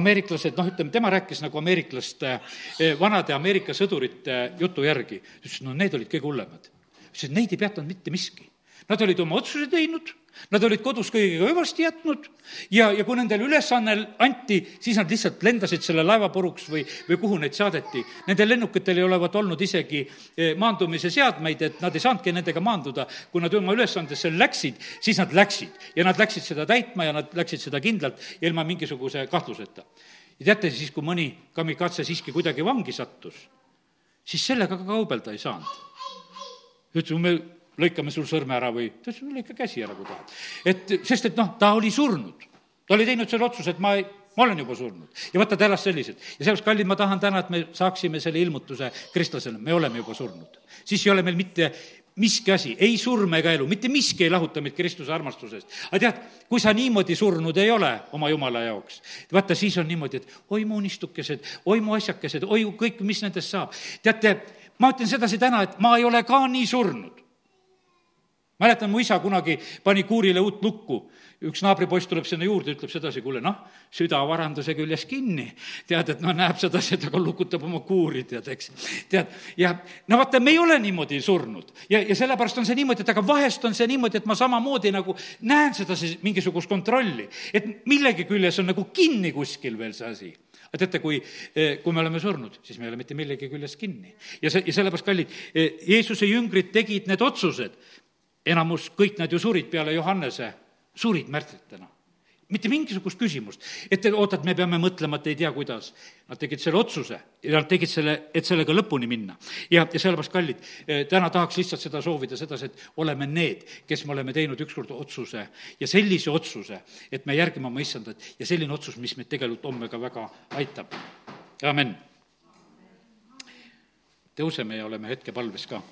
ameeriklased, noh, ütleme, tema rääkis nagu ameeriklaste, eh, vanade Ameerika sõdurite jutu järgi. ütles, no need olid kõige hullemad. ütles, et neid ei peatanud mitte miski. Nad olid oma otsuse teinud Nad olid kodus kõigega hüvasti jätnud ja, ja kui nendele ülesanne anti, siis nad lihtsalt lendasid selle laeva puruks või, või kuhu neid saadeti. Nendel lennukitel ei olevat olnud isegi eh, maandumise seadmeid, et nad ei saanudki nendega maanduda. kui nad oma ülesandesse läksid, siis nad läksid ja nad läksid seda täitma ja nad läksid seda kindlalt ja ilma mingisuguse kahtluseta. ja teate siis, kui mõni kamikatse siiski kuidagi vangi sattus, siis sellega ka kaubelda ei saanud. ütles, me lõikame sul sõrme ära või, ta ütles, no lõika käsi ära, kui tahad. et, sest et noh, ta oli surnud. ta oli teinud selle otsuse, et ma ei, ma olen juba surnud. ja vaata, ta elas selliselt. ja sellepärast, kallid, ma tahan täna, et me saaksime selle ilmutuse kristlasele, me oleme juba surnud. siis ei ole meil mitte miski asi, ei surm ega elu, mitte miski ei lahuta meid Kristuse armastusest. aga tead, kui sa niimoodi surnud ei ole oma jumala jaoks, vaata, siis on niimoodi, et oi mu unistukesed, oi mu asjakesed, oi kõik, mis nendest saab. teate, ma ütlen sedasi täna, et ma ei ole ka nii surnud mäletan, mu isa kunagi pani kuurile uut lukku. üks naabripoiss tuleb sinna juurde, ütleb sedasi, kuule noh, süda varanduse küljes kinni. tead, et noh, näeb sedasi, et aga lukutab oma kuuri, tead, eks. tead, ja no vaata, me ei ole niimoodi surnud. ja, ja sellepärast on see niimoodi, et aga vahest on see niimoodi, et ma samamoodi nagu näen sedasi mingisugust kontrolli. et millegi küljes on nagu kinni kuskil veel see asi aga teate, kui, kui me oleme surnud, siis me ei ole mitte millegi küljes kinni. ja see, ja sellepärast, kallid, Jeesuse jüngrid tegid need otsused enamus, kõik nad ju surid peale Johannese, surid märtritena. mitte mingisugust küsimust, et oota, et me peame mõtlema, et ei tea, kuidas. Nad tegid selle otsuse ja nad tegid selle, et sellega lõpuni minna. ja, ja sellepärast, kallid, eh, täna tahaks lihtsalt seda soovida sedasi, et oleme need, kes me oleme teinud ükskord otsuse ja sellise otsuse, et me järgime oma issandat ja selline otsus, mis meid tegelikult homme ka väga aitab. amin. tõuseme ja oleme hetkepalves ka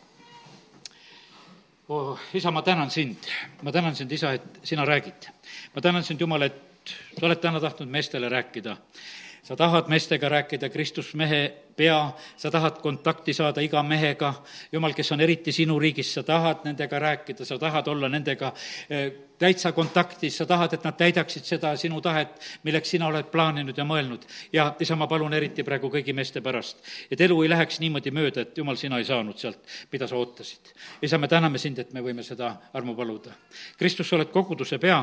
oh,. isa, ma tänan sind, ma tänan sind, isa, et sina räägid. ma tänan sind, Jumal, et sa oled täna tahtnud meestele rääkida. sa tahad meestega rääkida, Kristus mehe pea, sa tahad kontakti saada iga mehega, Jumal, kes on eriti sinu riigis, sa tahad nendega rääkida, sa tahad olla nendega eh, täitsa kontaktis, sa tahad, et nad täidaksid seda sinu tahet, milleks sina oled plaaninud ja mõelnud. ja isa, ma palun eriti praegu kõigi meeste pärast, et elu ei läheks niimoodi mööda, et jumal, sina ei saanud sealt, mida sa ootasid. isa, me täname sind, et me võime seda armu paluda. Kristus, sa oled koguduse pea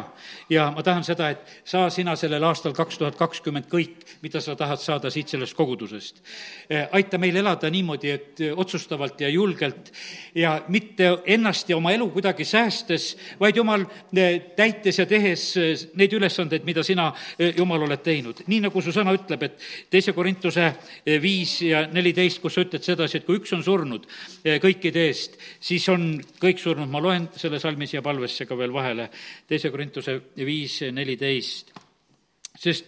ja ma tahan seda, et saa sina sellel aastal kaks tuhat kakskümmend kõik, mida sa tahad saada siit sellest kogudusest. Eh, aita meil elada niimoodi, et otsustavalt ja julgelt ja mitte ennast ja oma elu kuidagi säästes, vaid jumal, täites ja tehes eh, neid ülesandeid, mida sina, eh, Jumal, oled teinud. nii, nagu su sõna ütleb, et teise Korintuse eh, viis ja neliteist, kus sa ütled sedasi, et kui üks on surnud kõikide eest, siis on kõik surnud, ma loen selle salmi siia palvesse ka veel vahele, teise Korintuse viis neliteist. sest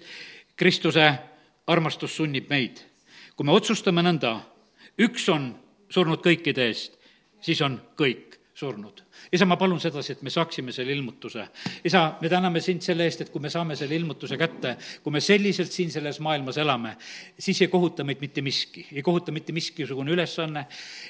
Kristuse armastus sunnib meid. Kui me otsustame nõnda, üks on surnud kõikide eest, siis on kõik surnud isa, ma palun sedasi, et me saaksime selle ilmutuse. isa, me täname sind selle eest, et kui me saame selle ilmutuse kätte, kui me selliselt siin selles maailmas elame, siis ei kohuta meid mitte miski, ei kohuta mitte miskisugune ülesanne,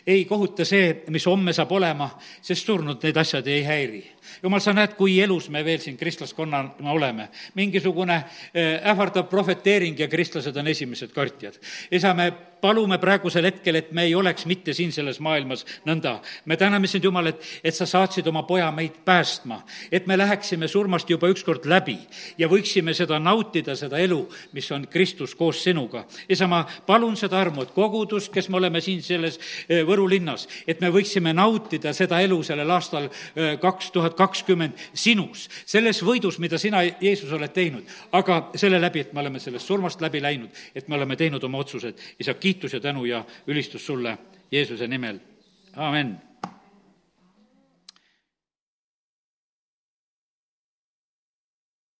ei kohuta see, mis homme saab olema, sest surnud need asjad ei häiri jumal, sa näed, kui elus me veel siin kristlaskonnana oleme. mingisugune eh, ähvardav prohveteering ja kristlased on esimesed kartjad. isa, me palume praegusel hetkel, et me ei oleks mitte siin selles maailmas nõnda. me täname sind, Jumal, et, et sa saatsid oma poja meid päästma, et me läheksime surmast juba ükskord läbi ja võiksime seda nautida, seda elu, mis on Kristus koos sinuga. isa, ma palun seda armu, et kogudus, kes me oleme siin selles eh, Võru linnas, et me võiksime nautida seda elu sellel aastal eh, kaks tuhat kakskümmend sinus, selles võidus, mida sina, Jeesus, oled teinud, aga selle läbi, et me oleme sellest surmast läbi läinud, et me oleme teinud oma otsused. isa, kiitus ja tänu ja ülistus sulle Jeesuse nimel, amin